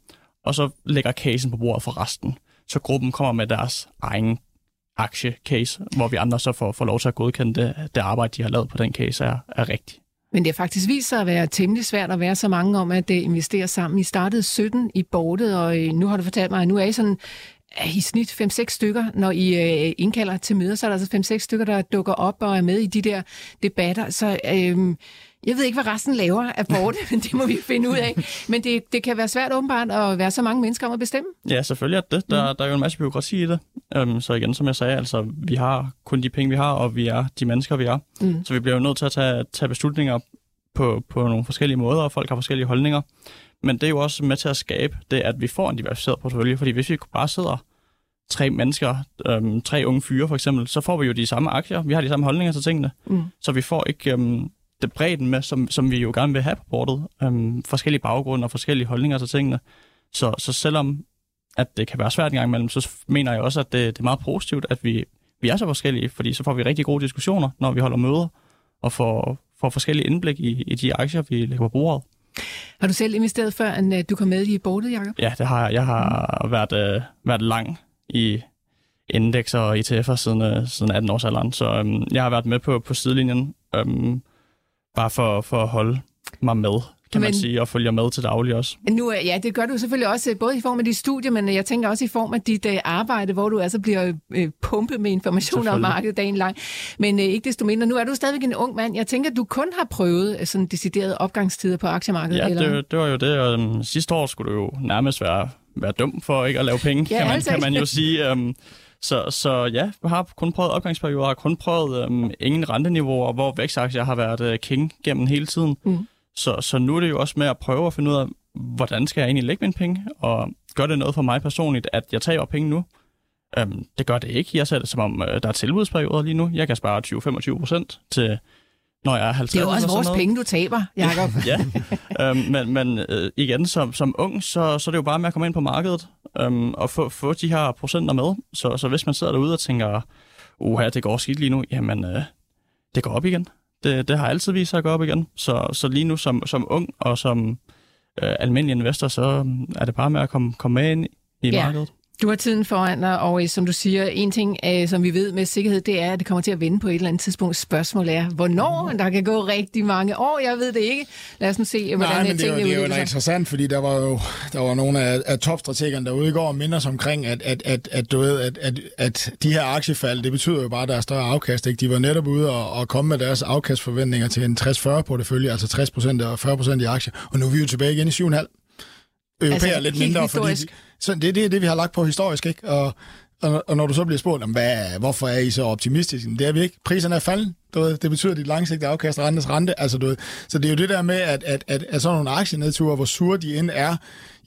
Speaker 7: Og så lægger casen på bordet for resten. Så gruppen kommer med deres egen aktiecase, hvor vi andre så får, får lov til at godkende det, det arbejde, de har lavet på den case, er, er rigtigt.
Speaker 3: Men det har faktisk vist sig at være temmelig svært at være så mange om at uh, investere sammen. I startede 17 i bordet, og uh, nu har du fortalt mig, at nu er I sådan i snit 5-6 stykker. Når I uh, indkalder til møder, så er der altså 5-6 stykker, der dukker op og er med i de der debatter. Så uh, jeg ved ikke, hvad resten laver af bordet, men det må vi finde ud af. Men det, det kan være svært åbenbart at være så mange mennesker om at bestemme.
Speaker 7: Ja, selvfølgelig er det. Der, mm. der er jo en masse byråkrati i det. Um, så igen, som jeg sagde, altså, vi har kun de penge, vi har, og vi er de mennesker, vi er. Mm. Så vi bliver jo nødt til at tage, tage beslutninger på, på nogle forskellige måder, og folk har forskellige holdninger. Men det er jo også med til at skabe det, at vi får en diversificeret portefølje, fordi hvis vi bare sidder tre mennesker, øhm, tre unge fyre for eksempel, så får vi jo de samme aktier, vi har de samme holdninger til tingene, mm. så vi får ikke øhm, det bredden med, som, som vi jo gerne vil have på bordet, øhm, forskellige baggrunde og forskellige holdninger til tingene. Så, så selvom at det kan være svært en gang imellem, så mener jeg også, at det, det er meget positivt, at vi, vi er så forskellige, fordi så får vi rigtig gode diskussioner, når vi holder møder, og får, får forskellige indblik i, i de aktier, vi lægger på bordet.
Speaker 3: Har du selv investeret før, end øh, du kom med i bordet, Jacob?
Speaker 7: Ja, det har jeg. Jeg har mm. været, øh, været lang i indekser og ETF'er siden, øh, siden 18 års alderen, så øhm, jeg har været med på, på sidelinjen, øhm, bare for, for at holde mig med kan men, man sige, og følger med til daglig også.
Speaker 3: Nu, ja, det gør du selvfølgelig også, både i form af dit studie, men jeg tænker også i form af dit uh, arbejde, hvor du altså bliver uh, pumpet med informationer om markedet dagen lang. Men uh, ikke desto mindre, nu er du stadigvæk en ung mand. Jeg tænker, du kun har prøvet sådan deciderede opgangstider på aktiemarkedet.
Speaker 7: Ja,
Speaker 3: eller?
Speaker 7: Det, det var jo det. Og, um, sidste år skulle du jo nærmest være, være dum for ikke at lave penge, ja, kan, man, altså. kan man jo sige. Um, så, så ja, jeg har kun prøvet opgangsperioder, har kun prøvet um, ingen renteniveauer, hvor vækstaktier har været uh, king gennem hele tiden. Mm. Så, så nu er det jo også med at prøve at finde ud af, hvordan skal jeg egentlig lægge mine penge, og gør det noget for mig personligt, at jeg tager penge nu? Um, det gør det ikke. Jeg ser det som om, uh, der er tilbudsperioder lige nu. Jeg kan spare 20-25 procent til når jeg er 50
Speaker 3: Det er jo også vores noget. penge, du taber, Jacob.
Speaker 7: ja, um, men, men uh, igen, som, som ung, så, så er det jo bare med at komme ind på markedet um, og få, få de her procenter med. Så, så hvis man sidder derude og tænker, uha, det går skidt lige nu, jamen, uh, det går op igen. Det, det har altid vist sig at gå op igen. Så, så lige nu som, som ung og som øh, almindelig investor, så er det bare med at komme, komme med ind i ja. markedet.
Speaker 3: Du har tiden foran dig, og øh, som du siger, en ting, øh, som vi ved med sikkerhed, det er, at det kommer til at vende på et eller andet tidspunkt. Spørgsmålet er, hvornår? Der kan gå rigtig mange år, jeg ved det ikke. Lad os nu se, hvordan
Speaker 5: Nej, men
Speaker 3: det,
Speaker 5: er, det er jo interessant, fordi der var jo der var nogle af, af topstrategerne derude i går og minder omkring, at, at, at, at, du ved, at, at, at de her aktiefald, det betyder jo bare, at der er større afkast. Ikke? De var netop ude og, og komme med deres afkastforventninger til en 60-40 portefølje, altså 60% og 40% i aktier. Og nu er vi jo tilbage igen i 7,5 europæer altså, lidt mindre, fordi så det, det er det, vi har lagt på historisk, ikke? Og, og, og når du så bliver spurgt, hvad, hvorfor er I så optimistiske? Det er vi ikke. Priserne er faldet. Du ved, det betyder, dit langsigtede afkast rentes rente. Altså, du ved, så det er jo det der med, at, at, at, at sådan nogle aktienedture, hvor sure de end er,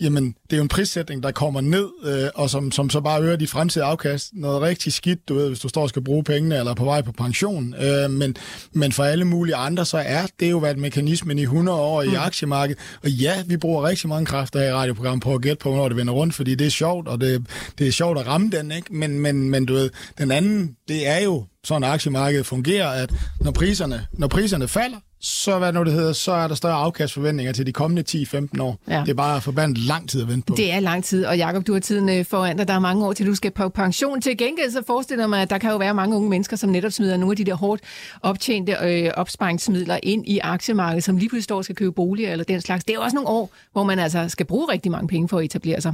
Speaker 5: jamen, det er jo en prissætning, der kommer ned, øh, og som, som så bare øger de fremtidige afkast. Noget rigtig skidt, du ved, hvis du står og skal bruge pengene, eller er på vej på pension. Øh, men, men for alle mulige andre, så er det jo været mekanismen i 100 år i mm. aktiemarkedet. Og ja, vi bruger rigtig mange kræfter i radioprogrammet på at gætte på, hvornår det vender rundt, fordi det er sjovt, og det, det er sjovt at ramme den, ikke? Men, men, men du ved, den anden, det er jo sådan aktiemarkedet fungerer, at når priserne, når priserne falder, så, hvad nu det hedder, så er der større afkastforventninger til de kommende 10-15 år. Ja. Det er bare forbandet lang tid at vente på.
Speaker 3: Det er lang tid, og Jakob, du har tiden øh, foran dig. Der er mange år til, du skal på pension. Til gengæld så forestiller jeg mig, at der kan jo være mange unge mennesker, som netop smider nogle af de der hårdt optjente øh, opsparingsmidler ind i aktiemarkedet, som lige pludselig står og skal købe boliger eller den slags. Det er også nogle år, hvor man altså skal bruge rigtig mange penge for at etablere sig.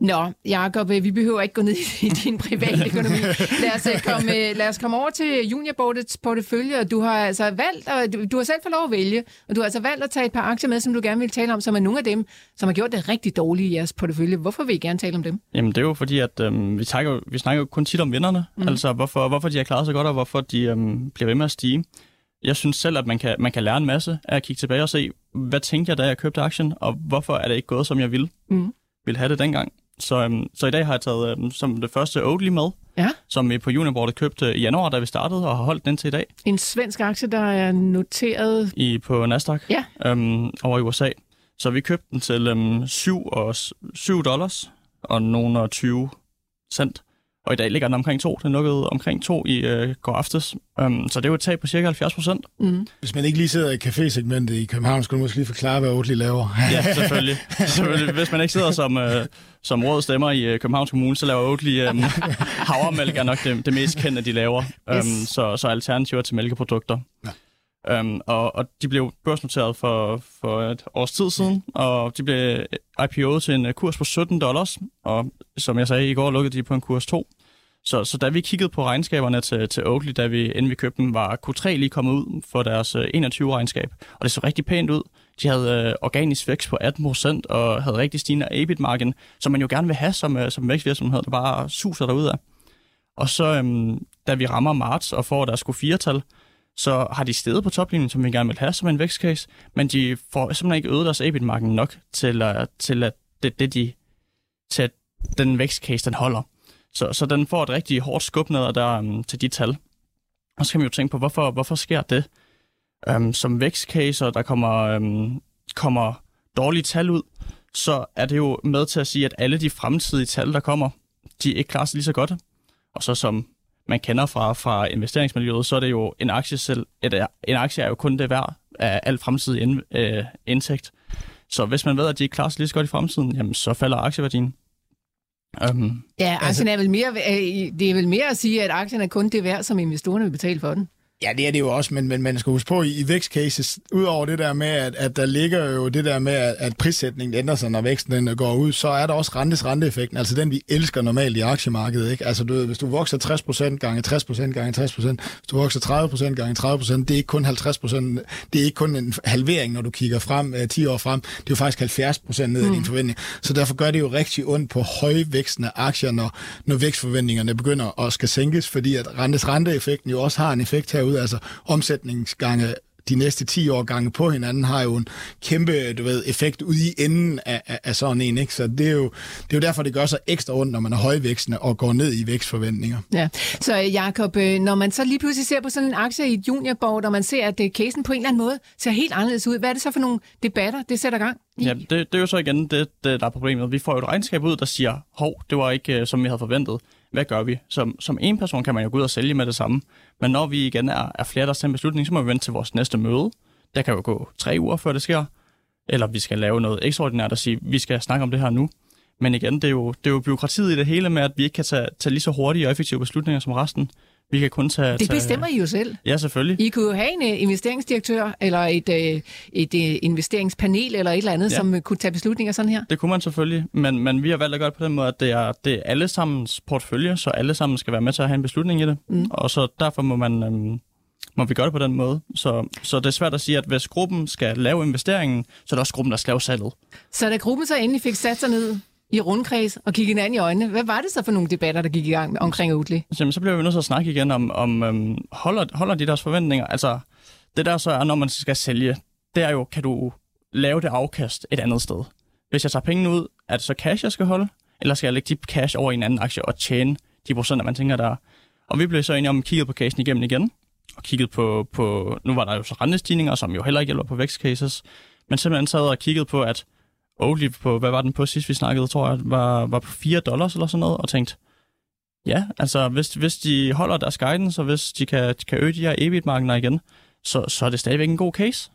Speaker 3: Nå, Jakob, øh, vi behøver ikke gå ned i din private økonomi. Lad os, øh, komme, lad os komme over til juniorboardets portefølje. Du har altså valgt, og du, du har selv fået lov at vælge, og du har altså valgt at tage et par aktier med, som du gerne vil tale om, som er nogle af dem, som har gjort det rigtig dårligt i jeres portefølje. Hvorfor vil I gerne tale om dem?
Speaker 7: Jamen, det er jo fordi, at øhm, vi, snakker, vi snakker jo kun tit om vinderne. Mm. Altså, hvorfor, hvorfor de har klaret sig godt, og hvorfor de øhm, bliver ved med at stige. Jeg synes selv, at man kan, man kan lære en masse af at kigge tilbage og se, hvad tænkte jeg, da jeg købte aktien, og hvorfor er det ikke gået, som jeg ville, mm. ville have det dengang. Så, øhm, så i dag har jeg taget øhm, som det første Oatly med, ja. som vi på Uniboardet købte i januar, da vi startede, og har holdt den til i dag.
Speaker 3: En svensk aktie, der er noteret...
Speaker 7: I, på Nasdaq ja. øhm, over i USA. Så vi købte den til øhm, 7, og, 7 dollars og nogle og 20 cent. Og i dag ligger den omkring 2. Den lukkede omkring 2 i øh, går aftes. Um, så det er jo et tab på cirka 70 procent.
Speaker 3: Mm.
Speaker 5: Hvis man ikke lige sidder i cafésegmentet i København, skulle du måske lige forklare, hvad Oatly laver.
Speaker 7: Ja, selvfølgelig. selvfølgelig. Hvis man ikke sidder som, øh, som råd stemmer i øh, Københavns Kommune, så laver Oatly øh, havremælk er nok det, det mest kendte, de laver. Yes. Um, så, så alternativer til mælkeprodukter. Ja. Um, og, og de blev børsnoteret for, for et års tid siden, og de blev IPO'et til en øh, kurs på 17 dollars, og som jeg sagde, i går lukkede de på en kurs 2. Så, så da vi kiggede på regnskaberne til, til Oakley, da vi, inden vi købte dem, var Q3 lige kommet ud for deres øh, 21-regnskab, og det så rigtig pænt ud. De havde øh, organisk vækst på 18% og havde rigtig stigende EBIT-margin, som man jo gerne vil have som, øh, som vækstvirksomhed, der bare suser derudad. Og så, øhm, da vi rammer marts og får deres Q4-tal, så har de steget på toplinjen, som vi gerne vil have som en vækstcase, men de får simpelthen ikke øget deres EBIT-marken nok til, at, til at det, det de, til at den vækstcase, den holder. Så, så den får et rigtig hårdt skub ned der um, øhm, til de tal. Og så kan man jo tænke på, hvorfor, hvorfor sker det? Um, som vækstcaser, der kommer, um, kommer dårlige tal ud, så er det jo med til at sige, at alle de fremtidige tal, der kommer, de ikke klarer sig lige så godt. Og så som man kender fra, fra investeringsmiljøet, så er det jo en aktie selv. Et, en aktie er jo kun det værd af al fremtidig ind, øh, indtægt. Så hvis man ved, at de ikke klarer sig lige så godt i fremtiden, jamen, så falder aktieværdien.
Speaker 3: Um, ja, aktien altså, er vel mere, øh, det er vel mere at sige, at aktien er kun det værd, som investorerne vil betale for den.
Speaker 5: Ja, det er det jo også, men, men man skal huske på, i, i vækstcases, udover det der med, at, at der ligger jo det der med, at, at prissætningen ændrer sig, når væksten den går ud, så er der også rentes renteeffekten, altså den, vi elsker normalt i aktiemarkedet. Ikke? Altså, du ved, hvis du vokser 60% gange 60% gange 60%, hvis du vokser 30% gange 30%, det er ikke kun 50%, det er ikke kun en halvering, når du kigger frem, uh, 10 år frem, det er jo faktisk 70% ned mm. i din forventning. Så derfor gør det jo rigtig ondt på højvækstende aktier, når, når vækstforventningerne begynder at skal sænkes, fordi at rentes renteeffekten jo også har en effekt herude, altså omsætningsgange de næste 10 år gange på hinanden, har jo en kæmpe du ved, effekt ud i enden af, af, af sådan en. Ikke? Så det er, jo, det er jo derfor, det gør sig ekstra ondt, når man er højvækstende og går ned i vækstforventninger.
Speaker 3: Ja, så Jacob, øh, når man så lige pludselig ser på sådan en aktie i et juniorborg, og man ser, at øh, casen på en eller anden måde ser helt anderledes ud, hvad er det så for nogle debatter, det sætter gang?
Speaker 7: I? Ja, det, det er jo så igen det, det, der er problemet. Vi får jo et regnskab ud, der siger, hov, det var ikke, øh, som vi havde forventet hvad gør vi? Som, som en person kan man jo gå ud og sælge med det samme. Men når vi igen er, er flere, der tager en beslutning, så må vi vente til vores næste møde. Der kan jo gå tre uger, før det sker. Eller vi skal lave noget ekstraordinært og sige, vi skal snakke om det her nu. Men igen, det er jo, det er jo byråkratiet i det hele med, at vi ikke kan tage, tage lige så hurtige og effektive beslutninger som resten. Vi kan kun tage...
Speaker 3: Det bestemmer tage... I jo selv.
Speaker 7: Ja, selvfølgelig.
Speaker 3: I kunne jo have en uh, investeringsdirektør, eller et, uh, et uh, investeringspanel, eller et eller andet, ja. som kunne tage beslutninger sådan her.
Speaker 7: Det kunne man selvfølgelig, men, men vi har valgt at gøre det på den måde, at det er, det er alle sammens portfølje, så alle sammen skal være med til at have en beslutning i det. Mm. Og så derfor må man... Um, må vi gøre det på den måde. Så, så det er svært at sige, at hvis gruppen skal lave investeringen, så er det også gruppen, der skal lave salget.
Speaker 3: Så da gruppen så endelig fik sat sig ned i rundkreds og kigge hinanden i øjnene. Hvad var det så for nogle debatter, der gik i gang omkring Oatly?
Speaker 7: Jamen, så bliver vi nødt til at snakke igen om, om øhm, holder, holder de deres forventninger? Altså, det der så er, når man skal sælge, det er jo, kan du lave det afkast et andet sted? Hvis jeg tager pengene ud, er det så cash, jeg skal holde? Eller skal jeg lægge de cash over i en anden aktie og tjene de procenter, man tænker der? Og vi blev så enige om at kigge på casen igennem igen, og kigget på, på, nu var der jo så rentestigninger, som jo heller ikke hjælper på vækstcases, men simpelthen sad og kigget på, at Oatly på, hvad var den på sidst vi snakkede, tror jeg, var, var på 4 dollars eller sådan noget, og tænkte, ja, altså hvis, hvis de holder deres guidance, og hvis de kan, kan øge de her EBIT-markener igen, så, så er det stadigvæk en god case.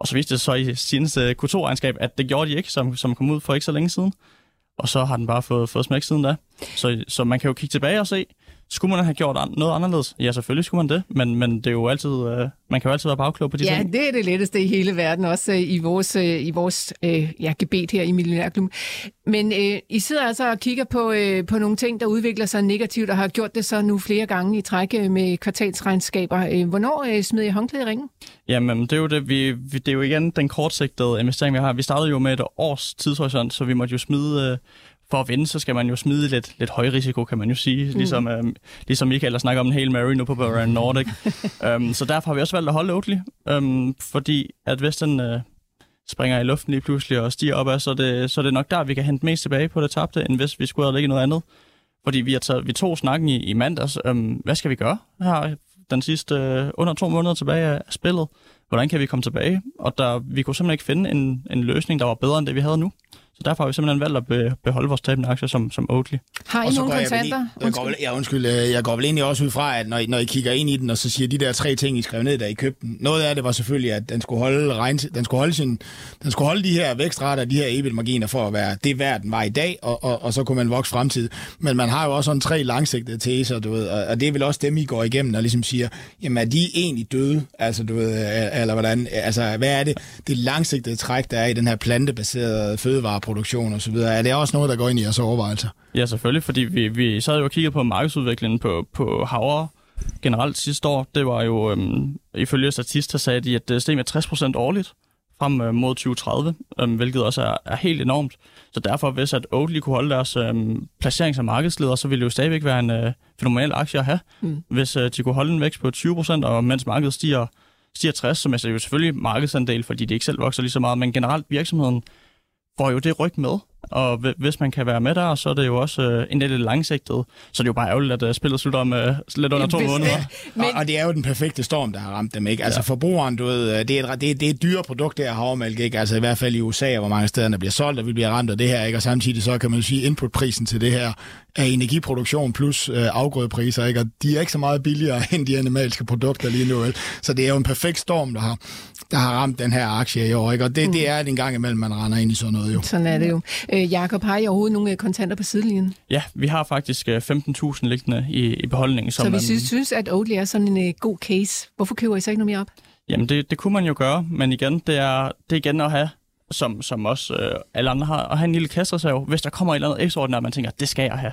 Speaker 7: Og så viste det så i seneste øh, Q2-regnskab, at det gjorde de ikke, som, som kom ud for ikke så længe siden. Og så har den bare fået, fået smæk siden da. Så, så man kan jo kigge tilbage og se, skulle man have gjort noget anderledes? Ja, selvfølgelig skulle man det, men, men det er jo altid, øh, man kan jo altid være bagklog på de
Speaker 3: ja,
Speaker 7: ting.
Speaker 3: Ja, det er det letteste i hele verden, også øh, i vores, øh, i vores øh, ja, gebet her i Millionærklubben. Men øh, I sidder altså og kigger på, øh, på nogle ting, der udvikler sig negativt, og har gjort det så nu flere gange i træk øh, med kvartalsregnskaber. Øh, hvornår øh, smed I håndklæde i ringen?
Speaker 7: Jamen, det er jo det, vi, vi, det er jo igen den kortsigtede investering, vi har. Vi startede jo med et års tidshorisont, så vi måtte jo smide øh, for at vinde, så skal man jo smide lidt, lidt høj risiko, kan man jo sige. Mm. Ligesom, øhm, ligesom Michael har snakket om en hel Mary nu på Bavarian Nordic. um, så derfor har vi også valgt at holde Oatly, um, fordi at hvis den uh, springer i luften lige pludselig og stiger opad, så er det, så er det nok der, vi kan hente mest tilbage på det tabte, end hvis vi skulle have ligget noget andet. Fordi vi, har taget, vi tog snakken i, i mandags. Um, hvad skal vi gøre her den sidste uh, under to måneder tilbage af spillet? Hvordan kan vi komme tilbage? Og der, vi kunne simpelthen ikke finde en, en løsning, der var bedre end det, vi havde nu. Så derfor har vi simpelthen valgt at be, beholde vores tabende aktier som, som Oatly.
Speaker 3: Har I nogle
Speaker 5: går jeg vel
Speaker 3: kontanter?
Speaker 5: i- Jeg går, vel, ja, undskyld, øh, jeg går vel egentlig også ud fra, at når, I- når I kigger ind i den, og så siger de der tre ting, I skrev ned, da I købte den. Noget af det var selvfølgelig, at den skulle holde, regn, den skulle holde, sin, den skulle holde de her vækstrater, de her EBIT-marginer for at være det værd, den var i dag, og, og, og så kunne man vokse fremtid. Men man har jo også sådan tre langsigtede teser, du ved, og, og det er vel også dem, I går igennem og ligesom siger, jamen er de egentlig døde? Altså, du ved, øh, eller hvordan, altså, hvad er det, det langsigtede træk, der er i den her plantebaserede fødevareproduktion og så videre? Er det også noget, der går ind i jeres overvejelser?
Speaker 7: Ja, selvfølgelig, fordi vi, vi sad jo og kiggede på markedsudviklingen på, på havre generelt sidste år. Det var jo, øhm, ifølge Statista sagde de, at det steg med 60% årligt frem øh, mod 2030, øhm, hvilket også er, er helt enormt. Så derfor, hvis at Oatly kunne holde deres øhm, placering som markedsleder, så ville det jo stadigvæk være en øh, fænomenal aktie at have. Mm. Hvis øh, de kunne holde en vækst på 20%, og mens markedet stiger, stiger 60, så er jo selvfølgelig markedsandel, fordi de ikke selv vokser lige så meget, men generelt virksomheden får jo det ryg med. Og hvi- hvis man kan være med der, så er det jo også øh, en lidt langsigtet. Så det er jo bare ærgerligt, at øh, spillet slutter om øh, lidt under to måneder.
Speaker 3: Men-
Speaker 5: Og, og det er jo den perfekte storm, der har ramt dem, ikke? Altså ja. forbrugeren, du ved, øh, det er, et, det, er, det er et dyre produkt, det her havremælk, ikke? Altså i hvert fald i USA, hvor mange steder der bliver solgt, og vi bliver ramt af det her, ikke? Og samtidig så kan man jo sige, inputprisen til det her er energiproduktion plus øh, afgrødepriser, ikke? Og de er ikke så meget billigere end de animalske produkter lige nu, vel? Så det er jo en perfekt storm, der har, der har ramt den her aktie i år, ikke? Og det, mm. det er det en gang imellem, man render ind i sådan noget, jo.
Speaker 3: Sådan er det jo. Øh, Jakob, har I overhovedet nogle øh, kontanter på sidelinjen?
Speaker 7: Ja, vi har faktisk øh, 15.000 liggende i, i beholdningen. Som
Speaker 3: Så
Speaker 7: man,
Speaker 3: hvis I synes, at Oatly er sådan en øh, god case, hvorfor køber I så ikke noget mere op?
Speaker 7: Jamen, det, det kunne man jo gøre, men igen, det er, det er igen at have, som, som også øh, alle andre har, at have en lille kassereserve, hvis der kommer et eller andet ekstraordinært, man tænker, det skal jeg have.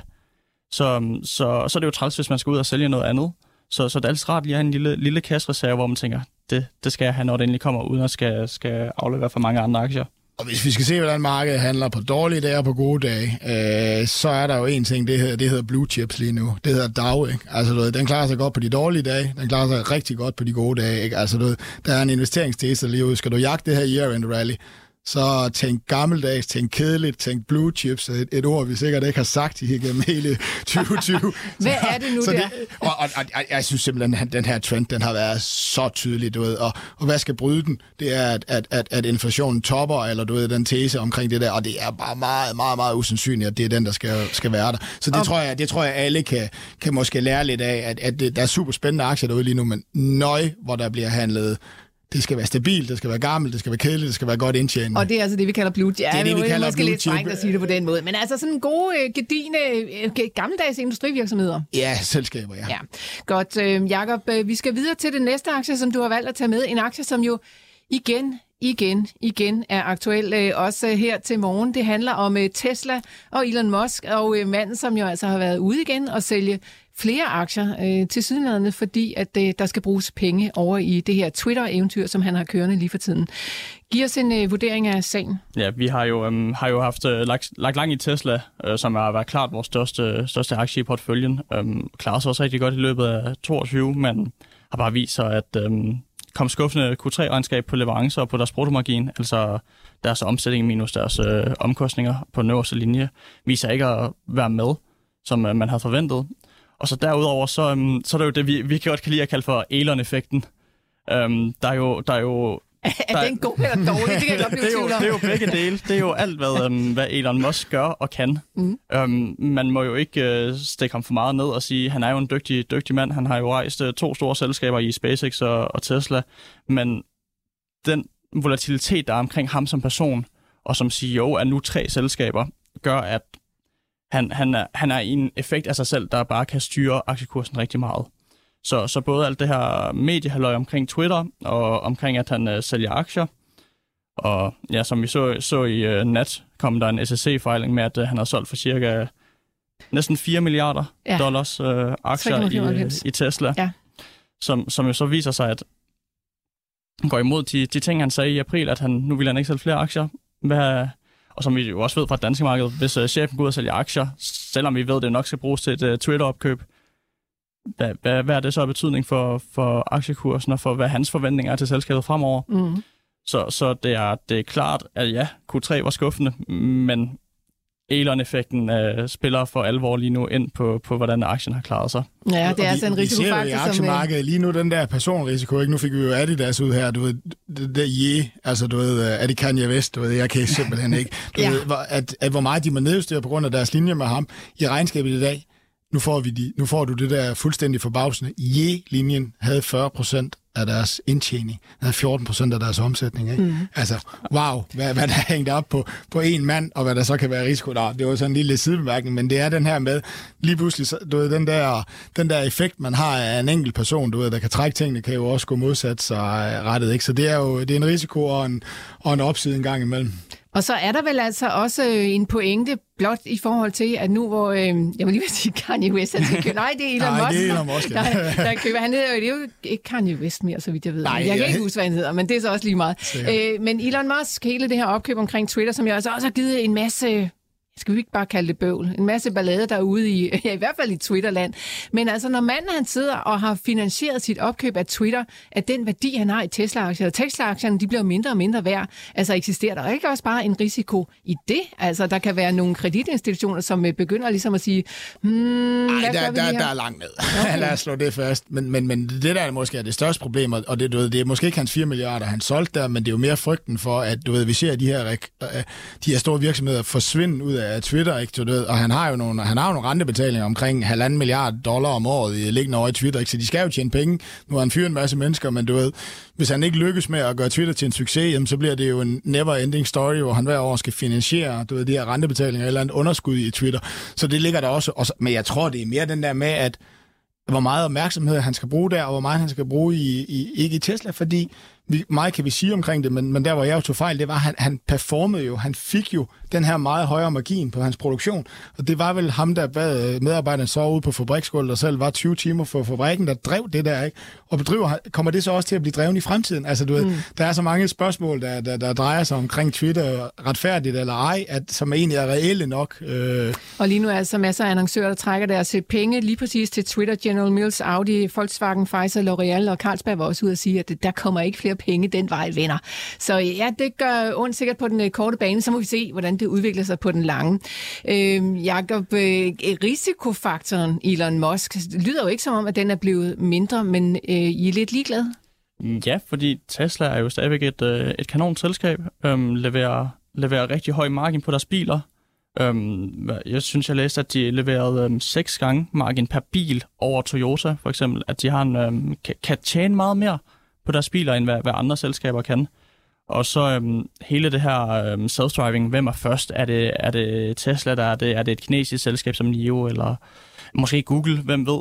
Speaker 7: Så, så, så er det jo træls, hvis man skal ud og sælge noget andet. Så, så det er altid rart lige at have en lille, lille kassereserve, hvor man tænker, det, det skal jeg have, når det endelig kommer, uden at skal, skal aflevere for mange andre aktier.
Speaker 5: Og hvis vi skal se, hvordan markedet handler på dårlige dage og på gode dage, øh, så er der jo en ting, det hedder, det hedder blue chips lige nu. Det hedder DAO, ikke? Altså, du ved, den klarer sig godt på de dårlige dage, den klarer sig rigtig godt på de gode dage, ikke? Altså, du ved, der er en investeringstese lige ud. Skal du jagte det her year-end rally, så tænk gammeldags, tænk kedeligt, tænk blue chips, et, et ord, vi sikkert ikke har sagt igennem hele 2020.
Speaker 3: Hvad er det nu
Speaker 5: så
Speaker 3: der?
Speaker 5: og, og, og, og jeg synes simpelthen, at den her trend, den har været så tydelig, du ved, og, og hvad skal bryde den? Det er, at, at, at, at inflationen topper, eller du ved, den tese omkring det der, og det er bare meget, meget, meget usandsynligt, at det er den, der skal, skal være der. Så det,
Speaker 3: Og-
Speaker 5: tror jeg, det tror jeg, alle kan, kan måske lære lidt af, at, at det, der er super spændende aktier derude lige nu, men nøj, hvor der bliver handlet det skal være stabilt, det skal være gammelt, det skal være kedeligt, det skal være godt indtjent.
Speaker 3: Og det er altså det, vi kalder blue chip. Ja,
Speaker 5: det, vi
Speaker 3: er
Speaker 5: kalder
Speaker 3: måske
Speaker 5: blue
Speaker 3: lidt at sige det på den måde. Men altså sådan gode, øh, gedigende, øh, gammeldags industrivirksomheder.
Speaker 5: Ja, selskaber, ja.
Speaker 3: Ja, godt. Øh, Jakob, vi skal videre til den næste aktie, som du har valgt at tage med. En aktie, som jo igen, igen, igen er aktuel, øh, også her til morgen. Det handler om øh, Tesla og Elon Musk, og øh, manden, som jo altså har været ude igen og sælge flere aktier øh, til sydenlandene, fordi at øh, der skal bruges penge over i det her Twitter-eventyr, som han har kørende lige for tiden. Giv os en øh, vurdering af sagen.
Speaker 7: Ja, vi har jo, øh, har jo haft øh, lagt, lagt lang i Tesla, øh, som har været klart vores største, største aktie i porteføljen. Øh, klarer sig også rigtig godt i løbet af 22, men har bare vist sig, at øh, kom skuffende Q3-regnskab på leverancer og på deres bruttomargin, altså deres omsætning minus deres øh, omkostninger på den øverste linje, viser ikke at være med, som øh, man havde forventet. Og så derudover, så, øhm, så er der jo det, vi, vi godt kan lide at kalde for Elon-effekten. Øhm, der er jo, der er jo
Speaker 3: Er den god eller dårlig? Det kan jeg godt blive
Speaker 7: det, er jo, det er jo begge dele. Det er jo alt, hvad, um, hvad Elon Musk gør og kan. Mm. Um, man må jo ikke uh, stikke ham for meget ned og sige, han er jo en dygtig, dygtig mand. Han har jo rejst uh, to store selskaber i SpaceX og, og Tesla. Men den volatilitet, der er omkring ham som person og som CEO af nu tre selskaber, gør, at han, han, er, han er en effekt af sig selv, der bare kan styre aktiekursen rigtig meget. Så, så både alt det her mediehalløj omkring Twitter, og omkring, at han øh, sælger aktier, og ja, som vi så, så i øh, nat, kom der en SEC-fejling med, at øh, han har solgt for cirka næsten 4 milliarder
Speaker 3: Ja.
Speaker 7: dollars øh, aktier i, øh,
Speaker 3: 3,95.
Speaker 7: i Tesla.
Speaker 3: Ja.
Speaker 7: Som, som jo så viser sig, at går imod de, de ting, han sagde i april, at han nu vil han ikke sælge flere aktier. Hvad, og som vi jo også ved fra danske marked, hvis uh, chefen går ud og sælger aktier, selvom vi ved, at det nok skal bruges til et uh, Twitter-opkøb, hvad, hvad, hvad er det så af betydning for, for aktiekursen og for, hvad hans forventninger er til selskabet fremover?
Speaker 3: Mm.
Speaker 7: Så, så det, er, det er klart, at ja, Q3 var skuffende, men Elon-effekten øh, spiller for alvor lige nu ind på, på, hvordan aktien har klaret sig.
Speaker 3: Ja, det er altså en
Speaker 5: vi, vi ser i
Speaker 3: som... øh,
Speaker 5: aktiemarkedet lige nu, den der personrisiko, ikke? Nu fik vi jo Adidas ud her, du ved, det der je, altså du ved, er det Kanye West, du ved, jeg kan simpelthen ikke. Du
Speaker 3: Ja.
Speaker 5: ved, at, at, hvor meget de må nedstyre på grund af deres linje med ham i regnskabet i dag. Nu får, vi de, nu får du det der fuldstændig forbavsende. Je-linjen havde 40 procent af deres indtjening. Den havde 14 procent af deres omsætning. Ikke? Mm. Altså, wow, hvad, hvad der er hængt op på, på en mand, og hvad der så kan være risiko. Nå, det var sådan en lille sidebemærkning, men det er den her med, lige pludselig, så, du ved, den der, den der effekt, man har af en enkelt person, du ved, der kan trække tingene, kan jo også gå modsat sig rettet. Ikke? Så det er jo det er en risiko og en, og en opside en gang imellem.
Speaker 3: Og så er der vel altså også øh, en pointe blot i forhold til, at nu hvor, øh, jeg vil lige sige Kanye West, han skal købe, nej, det er Elon
Speaker 5: Nej,
Speaker 3: Musk.
Speaker 5: det er Elon Musk, ja.
Speaker 3: der, der køber, han hedder jo, det er jo ikke Kanye West mere, så vidt jeg ved.
Speaker 5: Nej,
Speaker 3: jeg kan
Speaker 5: ja,
Speaker 3: ikke huske, hvad han hedder, men det er så også lige meget. Øh, men Elon Musk, hele det her opkøb omkring Twitter, som jeg altså også har givet en masse skal vi ikke bare kalde det bøvl, en masse ballade derude i, ja, i hvert fald i Twitterland. Men altså, når manden han sidder og har finansieret sit opkøb af Twitter, at den værdi, han har i Tesla-aktier, og Tesla-aktierne, de bliver mindre og mindre værd, altså eksisterer der ikke også bare en risiko i det? Altså, der kan være nogle kreditinstitutioner, som øh, begynder ligesom at sige, hmm, hvad
Speaker 5: der, der, der er langt ned. Okay. Lad os slå det fast. Men, men, men det der er måske er det største problem, og det, du ved, det er måske ikke hans 4 milliarder, han solgte der, men det er jo mere frygten for, at du ved, vi ser de her, øh, de her store virksomheder forsvinde ud af Twitter, ikke, du ved, og han har jo nogle, han har jo nogle rentebetalinger omkring halvanden milliard dollar om året i liggende over i Twitter, ikke, så de skal jo tjene penge. Nu har han fyret en masse mennesker, men du ved, hvis han ikke lykkes med at gøre Twitter til en succes, jamen, så bliver det jo en never-ending story, hvor han hver år skal finansiere du ved, de her rentebetalinger eller et underskud i Twitter. Så det ligger der også, også. Men jeg tror, det er mere den der med, at hvor meget opmærksomhed han skal bruge der, og hvor meget han skal bruge i, i ikke i Tesla, fordi vi, meget kan vi sige omkring det, men, men der, hvor jeg jo tog fejl, det var, at han, han performede jo, han fik jo den her meget højere margin på hans produktion, og det var vel ham, der bad medarbejderne så ude på fabriksgulvet, der selv var 20 timer for fabrikken, der drev det der, ikke? Og bedriver, kommer det så også til at blive drevet i fremtiden? Altså, du ved, mm. der er så mange spørgsmål, der, der, der drejer sig omkring Twitter, retfærdigt eller ej, at, som egentlig er reelle nok. Øh,
Speaker 3: Og lige nu er altså masser af annoncører, der trækker deres øh, penge lige præcis til Twitter, General Mills, Audi, Volkswagen, Pfizer, L'Oreal og Carlsberg var også ud at sige, at der kommer ikke flere penge den vej, venner. Så ja, det gør ondt sikkert på den øh, korte bane, så må vi se, hvordan det udvikler sig på den lange. Øh, Jakob, øh, risikofaktoren Elon Musk lyder jo ikke som om, at den er blevet mindre, men øh, I er lidt ligeglade.
Speaker 7: Ja, fordi Tesla er jo stadigvæk et, øh, et kanonselskab, øhm, leverer, leverer rigtig høj margin på deres biler. Øhm, jeg synes, jeg læste, at de leverede øhm, seks gange margin per bil over Toyota, for eksempel. At de har en, øhm, kan, kan tjene meget mere på deres biler, end hvad, hvad andre selskaber kan. Og så øhm, hele det her øhm, self-driving, hvem er først? Er det, er det Tesla, der er det? Er det et kinesisk selskab som NIO, eller måske Google, hvem ved?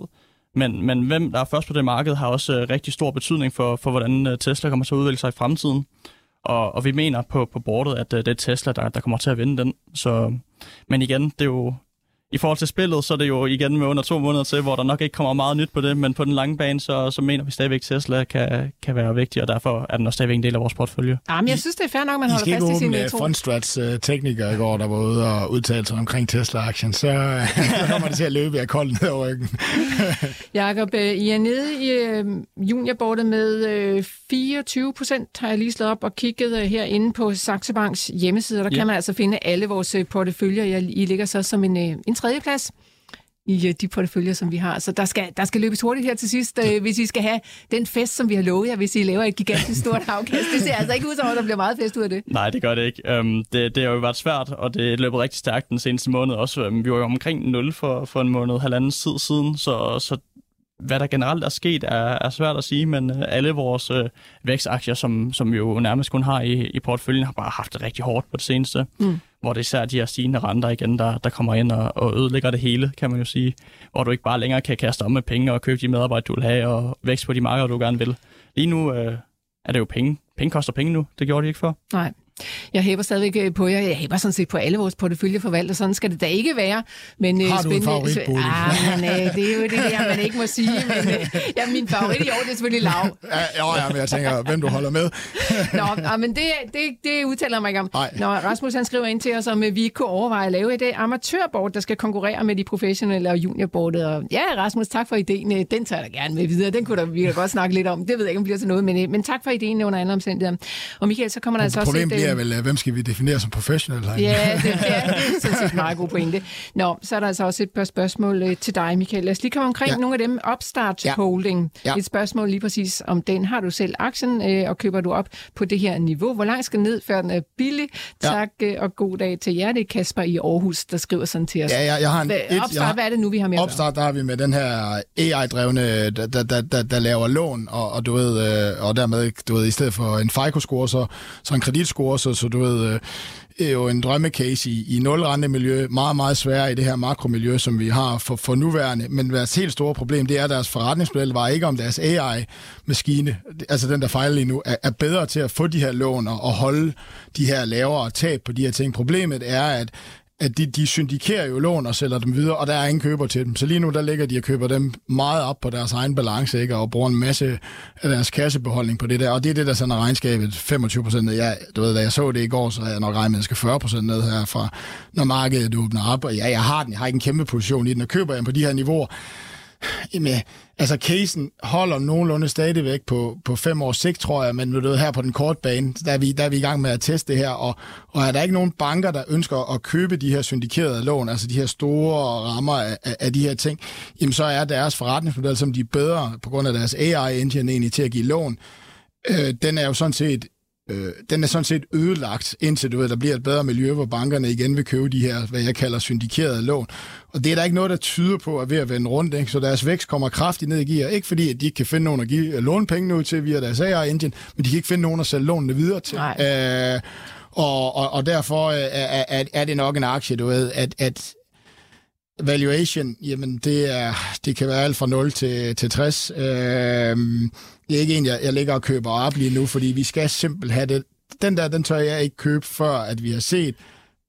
Speaker 7: Men, men hvem der er først på det marked, har også øh, rigtig stor betydning for, for hvordan øh, Tesla kommer til at udvikle sig i fremtiden. Og, og vi mener på, på bordet, at øh, det er Tesla, der, der kommer til at vinde den. Så, men igen, det er jo... I forhold til spillet, så er det jo igen med under to måneder til, hvor der nok ikke kommer meget nyt på det, men på den lange bane, så, så mener vi stadigvæk, at Tesla kan, kan være vigtig, og derfor er den også stadigvæk en del af vores portfølje.
Speaker 3: Jamen, jeg synes, det er fair nok, at man
Speaker 5: I
Speaker 3: holder fast i sin
Speaker 5: åbne
Speaker 3: tro.
Speaker 5: Fundstrats uh, teknikere i går, der var ude og udtale sig omkring Tesla-aktien, så, så kommer det til at løbe af koldt ned over ryggen.
Speaker 3: Jakob, øh, I er nede i øh, juniorbordet med øh, 24 procent, har jeg lige slået op og kigget øh, herinde på Saxo Banks hjemmeside. Der
Speaker 7: Ja.
Speaker 3: kan man altså finde alle vores øh, porteføljer. Jeg- I ligger så som en, øh, en tredje plads i øh, de porteføljer, som vi har. Så der skal, der skal løbes hurtigt her til sidst, øh, hvis I skal have den fest, som vi har lovet jer, hvis I laver et gigantisk stort afkast. Det ser altså ikke ud som om, der bliver meget fest ud af det.
Speaker 7: Nej, det gør det ikke. Um, det, det har jo været svært, og det løber rigtig stærkt den seneste måned også. Um, vi var jo omkring 0 for, for en måned, halvanden tid siden, så, så hvad der generelt er sket, er, er svært at sige, men uh, alle vores uh, vækstaktier, som, som vi jo nærmest kun har i, i portføljen, har bare haft det rigtig hårdt på det seneste. Mm. Hvor det er især de her stigende renter igen, der, der kommer ind og, og ødelægger det hele, kan man jo sige. Hvor du ikke bare længere kan kaste om med penge og købe de medarbejdere, du vil have, og vækst på de markeder, du gerne vil. Lige nu øh, er det jo penge. Penge koster penge nu. Det gjorde de ikke før.
Speaker 3: Nej. Jeg hæber stadigvæk øh, på jer. Jeg hæber sådan set på alle vores porteføljeforvaltere. Sådan skal det da ikke være. Men, øh,
Speaker 5: Har du en
Speaker 3: spændende-
Speaker 5: favoritbolig?
Speaker 3: Ah, men, øh, det er jo det der, man ikke må sige. Men øh, ja, min favorit i år, det er selvfølgelig lav.
Speaker 5: Ja, jo, ja, men jeg tænker, hvem du holder med.
Speaker 3: Nå, ah, men det, det, det udtaler mig ikke om.
Speaker 5: Nej.
Speaker 3: Nå, Rasmus han skriver ind til os, om øh, vi kunne overveje at lave et øh, amatørbord, der skal konkurrere med de professionelle og juniorbordet. Og ja, Rasmus, tak for ideen. Øh, Den tager jeg da gerne med videre. Den kunne da, vi da godt snakke lidt om. Det ved jeg ikke, om det bliver til noget, men, øh, men tak for ideen under andre omstændigheder. Og Michael, så kommer der altså også et...
Speaker 5: mere
Speaker 3: Øhm.
Speaker 5: vel, øh, hvem skal vi definere som professionel herinde?
Speaker 3: Ja, det, det, er, det er sådan set meget god pointe. Nå, så er der altså også et par spørgsmål øh, til dig, Michael. Lad os lige komme omkring ja.
Speaker 5: Ja.
Speaker 3: nogle af dem. Upstart
Speaker 5: Ja.
Speaker 3: Holding.
Speaker 5: Ja.
Speaker 3: Et spørgsmål lige præcis om den. Har du selv aktien, øh, og køber du op på det her niveau? Hvor langt skal ned, før den er billig?
Speaker 5: Ja.
Speaker 3: Tak, øh, og god dag til jer. Det er Kasper i Aarhus, der skriver sådan til os.
Speaker 5: Ja, jeg, jeg har en, et, jeg
Speaker 3: opstart,
Speaker 5: har,
Speaker 3: hvad er det nu, vi har med?
Speaker 5: Opstart, der har vi med den her AI-drevne, der, der, der, der, der laver lån, og, og du ved, øh, og dermed, du ved, i stedet for en FICO-score, så, så en kreditscore, så, så du ved, øh, er jo en drømmecase i, i nulrentemiljø, meget, meget sværere i det her makromiljø, som vi har for, for nuværende. Men deres helt store problem, det er, at deres forretningsmodel var ikke om deres AI-maskine, altså den, der fejler lige nu, er, er bedre til at få de her lån og, og holde de her lavere tab på de her ting. Problemet er, at at de, de syndikerer jo lån og sælger dem videre, og der er ingen køber til dem. Så lige nu, der ligger de og køber dem meget op på deres egen balance, ikke? og bruger en masse af deres kassebeholdning på det der. Og det er det, der sender regnskabet 25 procent ned. Jeg, du ved, da jeg så det i går, så havde jeg nok regnet med, at jeg skal 40 procent ned herfra, når markedet åbner op. Og ja, jeg har den. Jeg har ikke en kæmpe position i den, og køber jeg på de her niveauer. Jamen, altså casen holder nogenlunde stadigvæk på, på fem års sigt, tror jeg, men du ved, her på den korte bane, der er, vi, der er vi i gang med at teste det her, og, og er der ikke nogen banker, der ønsker at købe de her syndikerede lån, altså de her store rammer af, af, af de her ting, jamen så er deres forretningsmodel, som de er bedre på grund af deres AI-engine egentlig til at give lån, øh, den er jo sådan set øh, den er sådan set ødelagt, indtil du ved, der bliver et bedre miljø, hvor bankerne igen vil købe de her, hvad jeg kalder syndikerede lån. Og det er der ikke noget, der tyder på at ved at vende rundt. Ikke? Så deres vækst kommer kraftigt ned i gear. Ikke fordi, at de ikke kan finde nogen at give øh, lånepengene ud til via deres AI-engine, men de kan ikke finde nogen at sælge lånene videre til.
Speaker 3: Nej.
Speaker 5: Øh, og, og, og derfor øh, er, er, er det nok en aktie, du ved, at, at valuation, jamen det, er, det kan være alt fra 0 til, til 60. Øh, det er ikke en, jeg, jeg ligger og køber op lige nu, fordi vi skal simpelthen have det. Den der, den tør jeg ikke købe, før at vi har set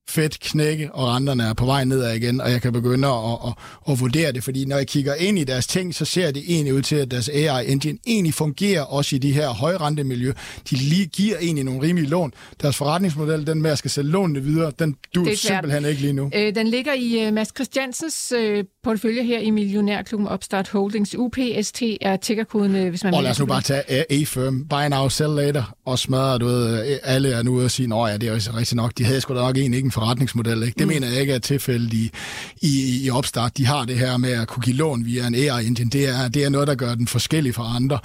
Speaker 5: fedt knække, og renterne er på vej nedad igen, og jeg kan begynde at, at, at, at vurdere det, fordi når jeg kigger ind i deres ting, så ser det egentlig ud til, at deres AI-engine egentlig fungerer også i de her højrentemiljø. De lige giver egentlig nogle rimelige lån. Deres forretningsmodel, den med at skal sælge lånene videre, den du simpelthen ikke lige nu.
Speaker 3: Øh, den ligger i uh, Mads Christiansens uh, portefølje her i Millionærklubben Upstart Holdings. UPST er tickerkoden, uh, hvis man...
Speaker 5: Og lad os nu bare tage A-firm, buy now, sell later, og smadre, du ved, øh, alle er nu ude og sige, at ja, det er jo rigtigt nok, de havde sgu da nok egentlig ikke en forretningsmodel, ikke? Det mm. mener jeg ikke er tilfældet i, i, i opstart. De har det her med at kunne give lån via en AI-engine, det er, det er noget, der gør den forskellig fra andre.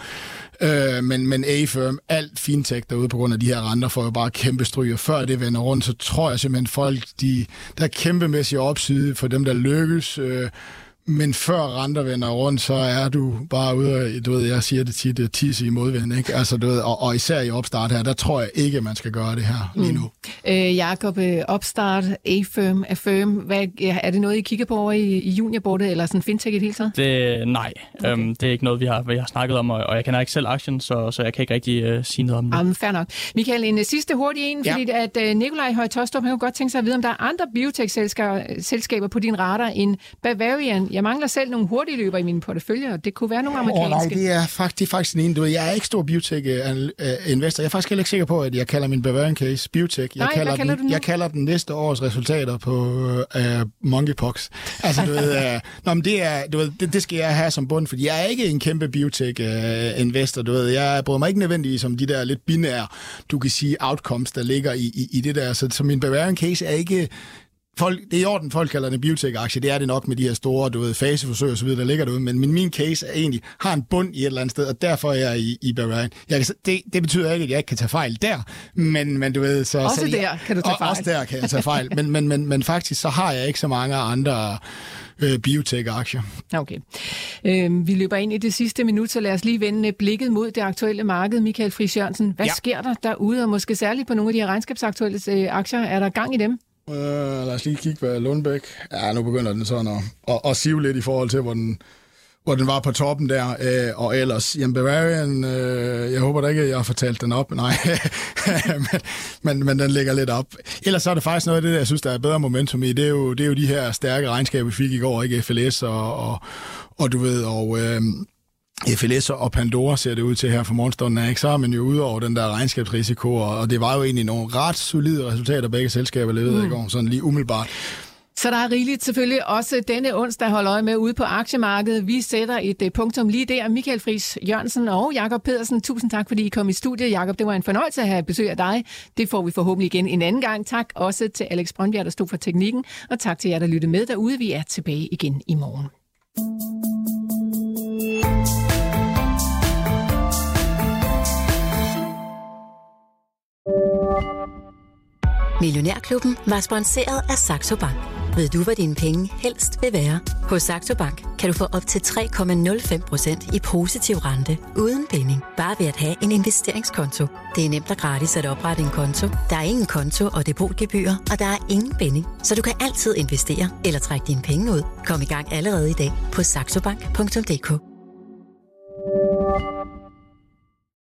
Speaker 5: Øh, men, men A-firm, alt fintech derude på grund af de her renter, får jo bare kæmpe stryg, og før det vender rundt, så tror jeg simpelthen folk, de, der er kæmpemæssig opside for dem, der lykkes, øh, men før renter vender rundt, så er du bare ude af, du ved, jeg siger det tit, det tisse i modvind, ikke? Altså, du ved, og, og især i opstart her, der tror jeg ikke, man skal gøre det her lige nu.
Speaker 3: Øh, Jakob, øh, Upstart, A-Firm, Affirm, hvad, er det noget, I kigger på over i, i juniorbordet, eller sådan fintech i det hele taget?
Speaker 7: Det, nej, okay. øhm, det er ikke noget, vi har, vi har snakket om, og, og jeg kender ikke selv aktien, så, så jeg kan ikke rigtig øh, sige noget om det.
Speaker 3: Jamen, fair nok. Michael, en uh, sidste hurtig en,
Speaker 5: Ja.
Speaker 3: fordi at uh, Nikolaj Høj Tostrup, han kunne godt tænke sig at vide, om der er andre biotech-selskaber på din radar end Bavarian. Jeg mangler selv nogle hurtige løber i min portefølje, og det kunne være nogle
Speaker 5: Åh oh, nej,
Speaker 3: amerikanske.
Speaker 5: det er faktisk, faktisk den ene. Du ved, jeg er ikke stor biotech-investor. Jeg er faktisk heller ikke sikker på, at jeg kalder min Bavarian case biotech. Jeg
Speaker 3: Nej,
Speaker 5: kalder,
Speaker 3: kalder du
Speaker 5: den, jeg kalder den næste års resultater på uh, monkeypox. Altså, du ved, uh, nå, men det, er, du ved, det, det skal jeg have som bund, fordi jeg er ikke en kæmpe biotech-investor. Du ved, jeg bryder mig ikke nødvendigvis om de der lidt binære, du kan sige, outcomes, der ligger i, i, i det der. Så, så min Bavarian case er ikke folk, det er i orden, folk kalder det en biotech-aktie. Det er det nok med de her store, du ved, faseforsøg og så videre, der ligger derude. Men, men min case er egentlig, har en bund i et eller andet sted, og derfor er jeg i, i Bavarian. Jeg kan, det, det betyder ikke, at jeg ikke kan tage fejl der, men, men du ved... Så,
Speaker 3: Også
Speaker 5: så,
Speaker 3: der kan du tage
Speaker 5: og,
Speaker 3: fejl.
Speaker 5: Også der kan jeg tage fejl, men, men, men, men faktisk så har jeg ikke så mange andre øh, biotech-aktier.
Speaker 3: Okay. Øhm, vi løber ind i det sidste minut, så lad os lige vende blikket mod det aktuelle marked. Michael Friis Jørgensen, hvad ja.
Speaker 5: Ja.
Speaker 3: sker der derude, og måske særligt på nogle af de her regnskabsaktuelle øh, aktier? Er der gang i dem?
Speaker 5: Uh, lad os lige kigge på Lundbæk. Ja, nu begynder den sådan at, at, at sive lidt i forhold til, hvor den, hvor den var på toppen der. Øh, og ellers, jamen Bavarian, øh, jeg håber da ikke, at jeg har fortalt den op. Nej, men, men, men den ligger lidt op. Ellers så er det faktisk noget af det, jeg synes, der er bedre momentum i. Det er jo, det er jo de her stærke regnskaber, vi fik i går, ikke FLS og, og, og du ved, og... Øh, FLS og Pandora ser det ud til her for morgenstunden, er ikke? så er man jo ude over den der regnskabsrisiko, og det var jo egentlig nogle ret solide resultater, begge selskaber leverede mm. i går, sådan lige umiddelbart.
Speaker 3: Så der er rigeligt selvfølgelig også denne onsdag holde øje med ude på aktiemarkedet. Vi sætter et uh, punktum lige der. Michael Friis Jørgensen og Jakob Pedersen, tusind tak, fordi I kom i studiet. Jakob, det var en fornøjelse at have besøg af dig. Det får vi forhåbentlig igen en anden gang. Tak også til Alex Brøndbjerg, der stod for teknikken, og tak til jer, der lyttede med derude. Vi er tilbage igen i morgen.
Speaker 1: Millionærklubben var sponsoreret af Saxo Bank. Ved du, hvad dine penge helst vil være? Hos Saxo Bank kan du få op til 3,05% i positiv rente uden binding. Bare ved at have en investeringskonto. Det er nemt og gratis at oprette en konto. Der er ingen konto og depotgebyr, og der er ingen binding. Så du kan altid investere eller trække dine penge ud. Kom i gang allerede i dag på saxobank.dk.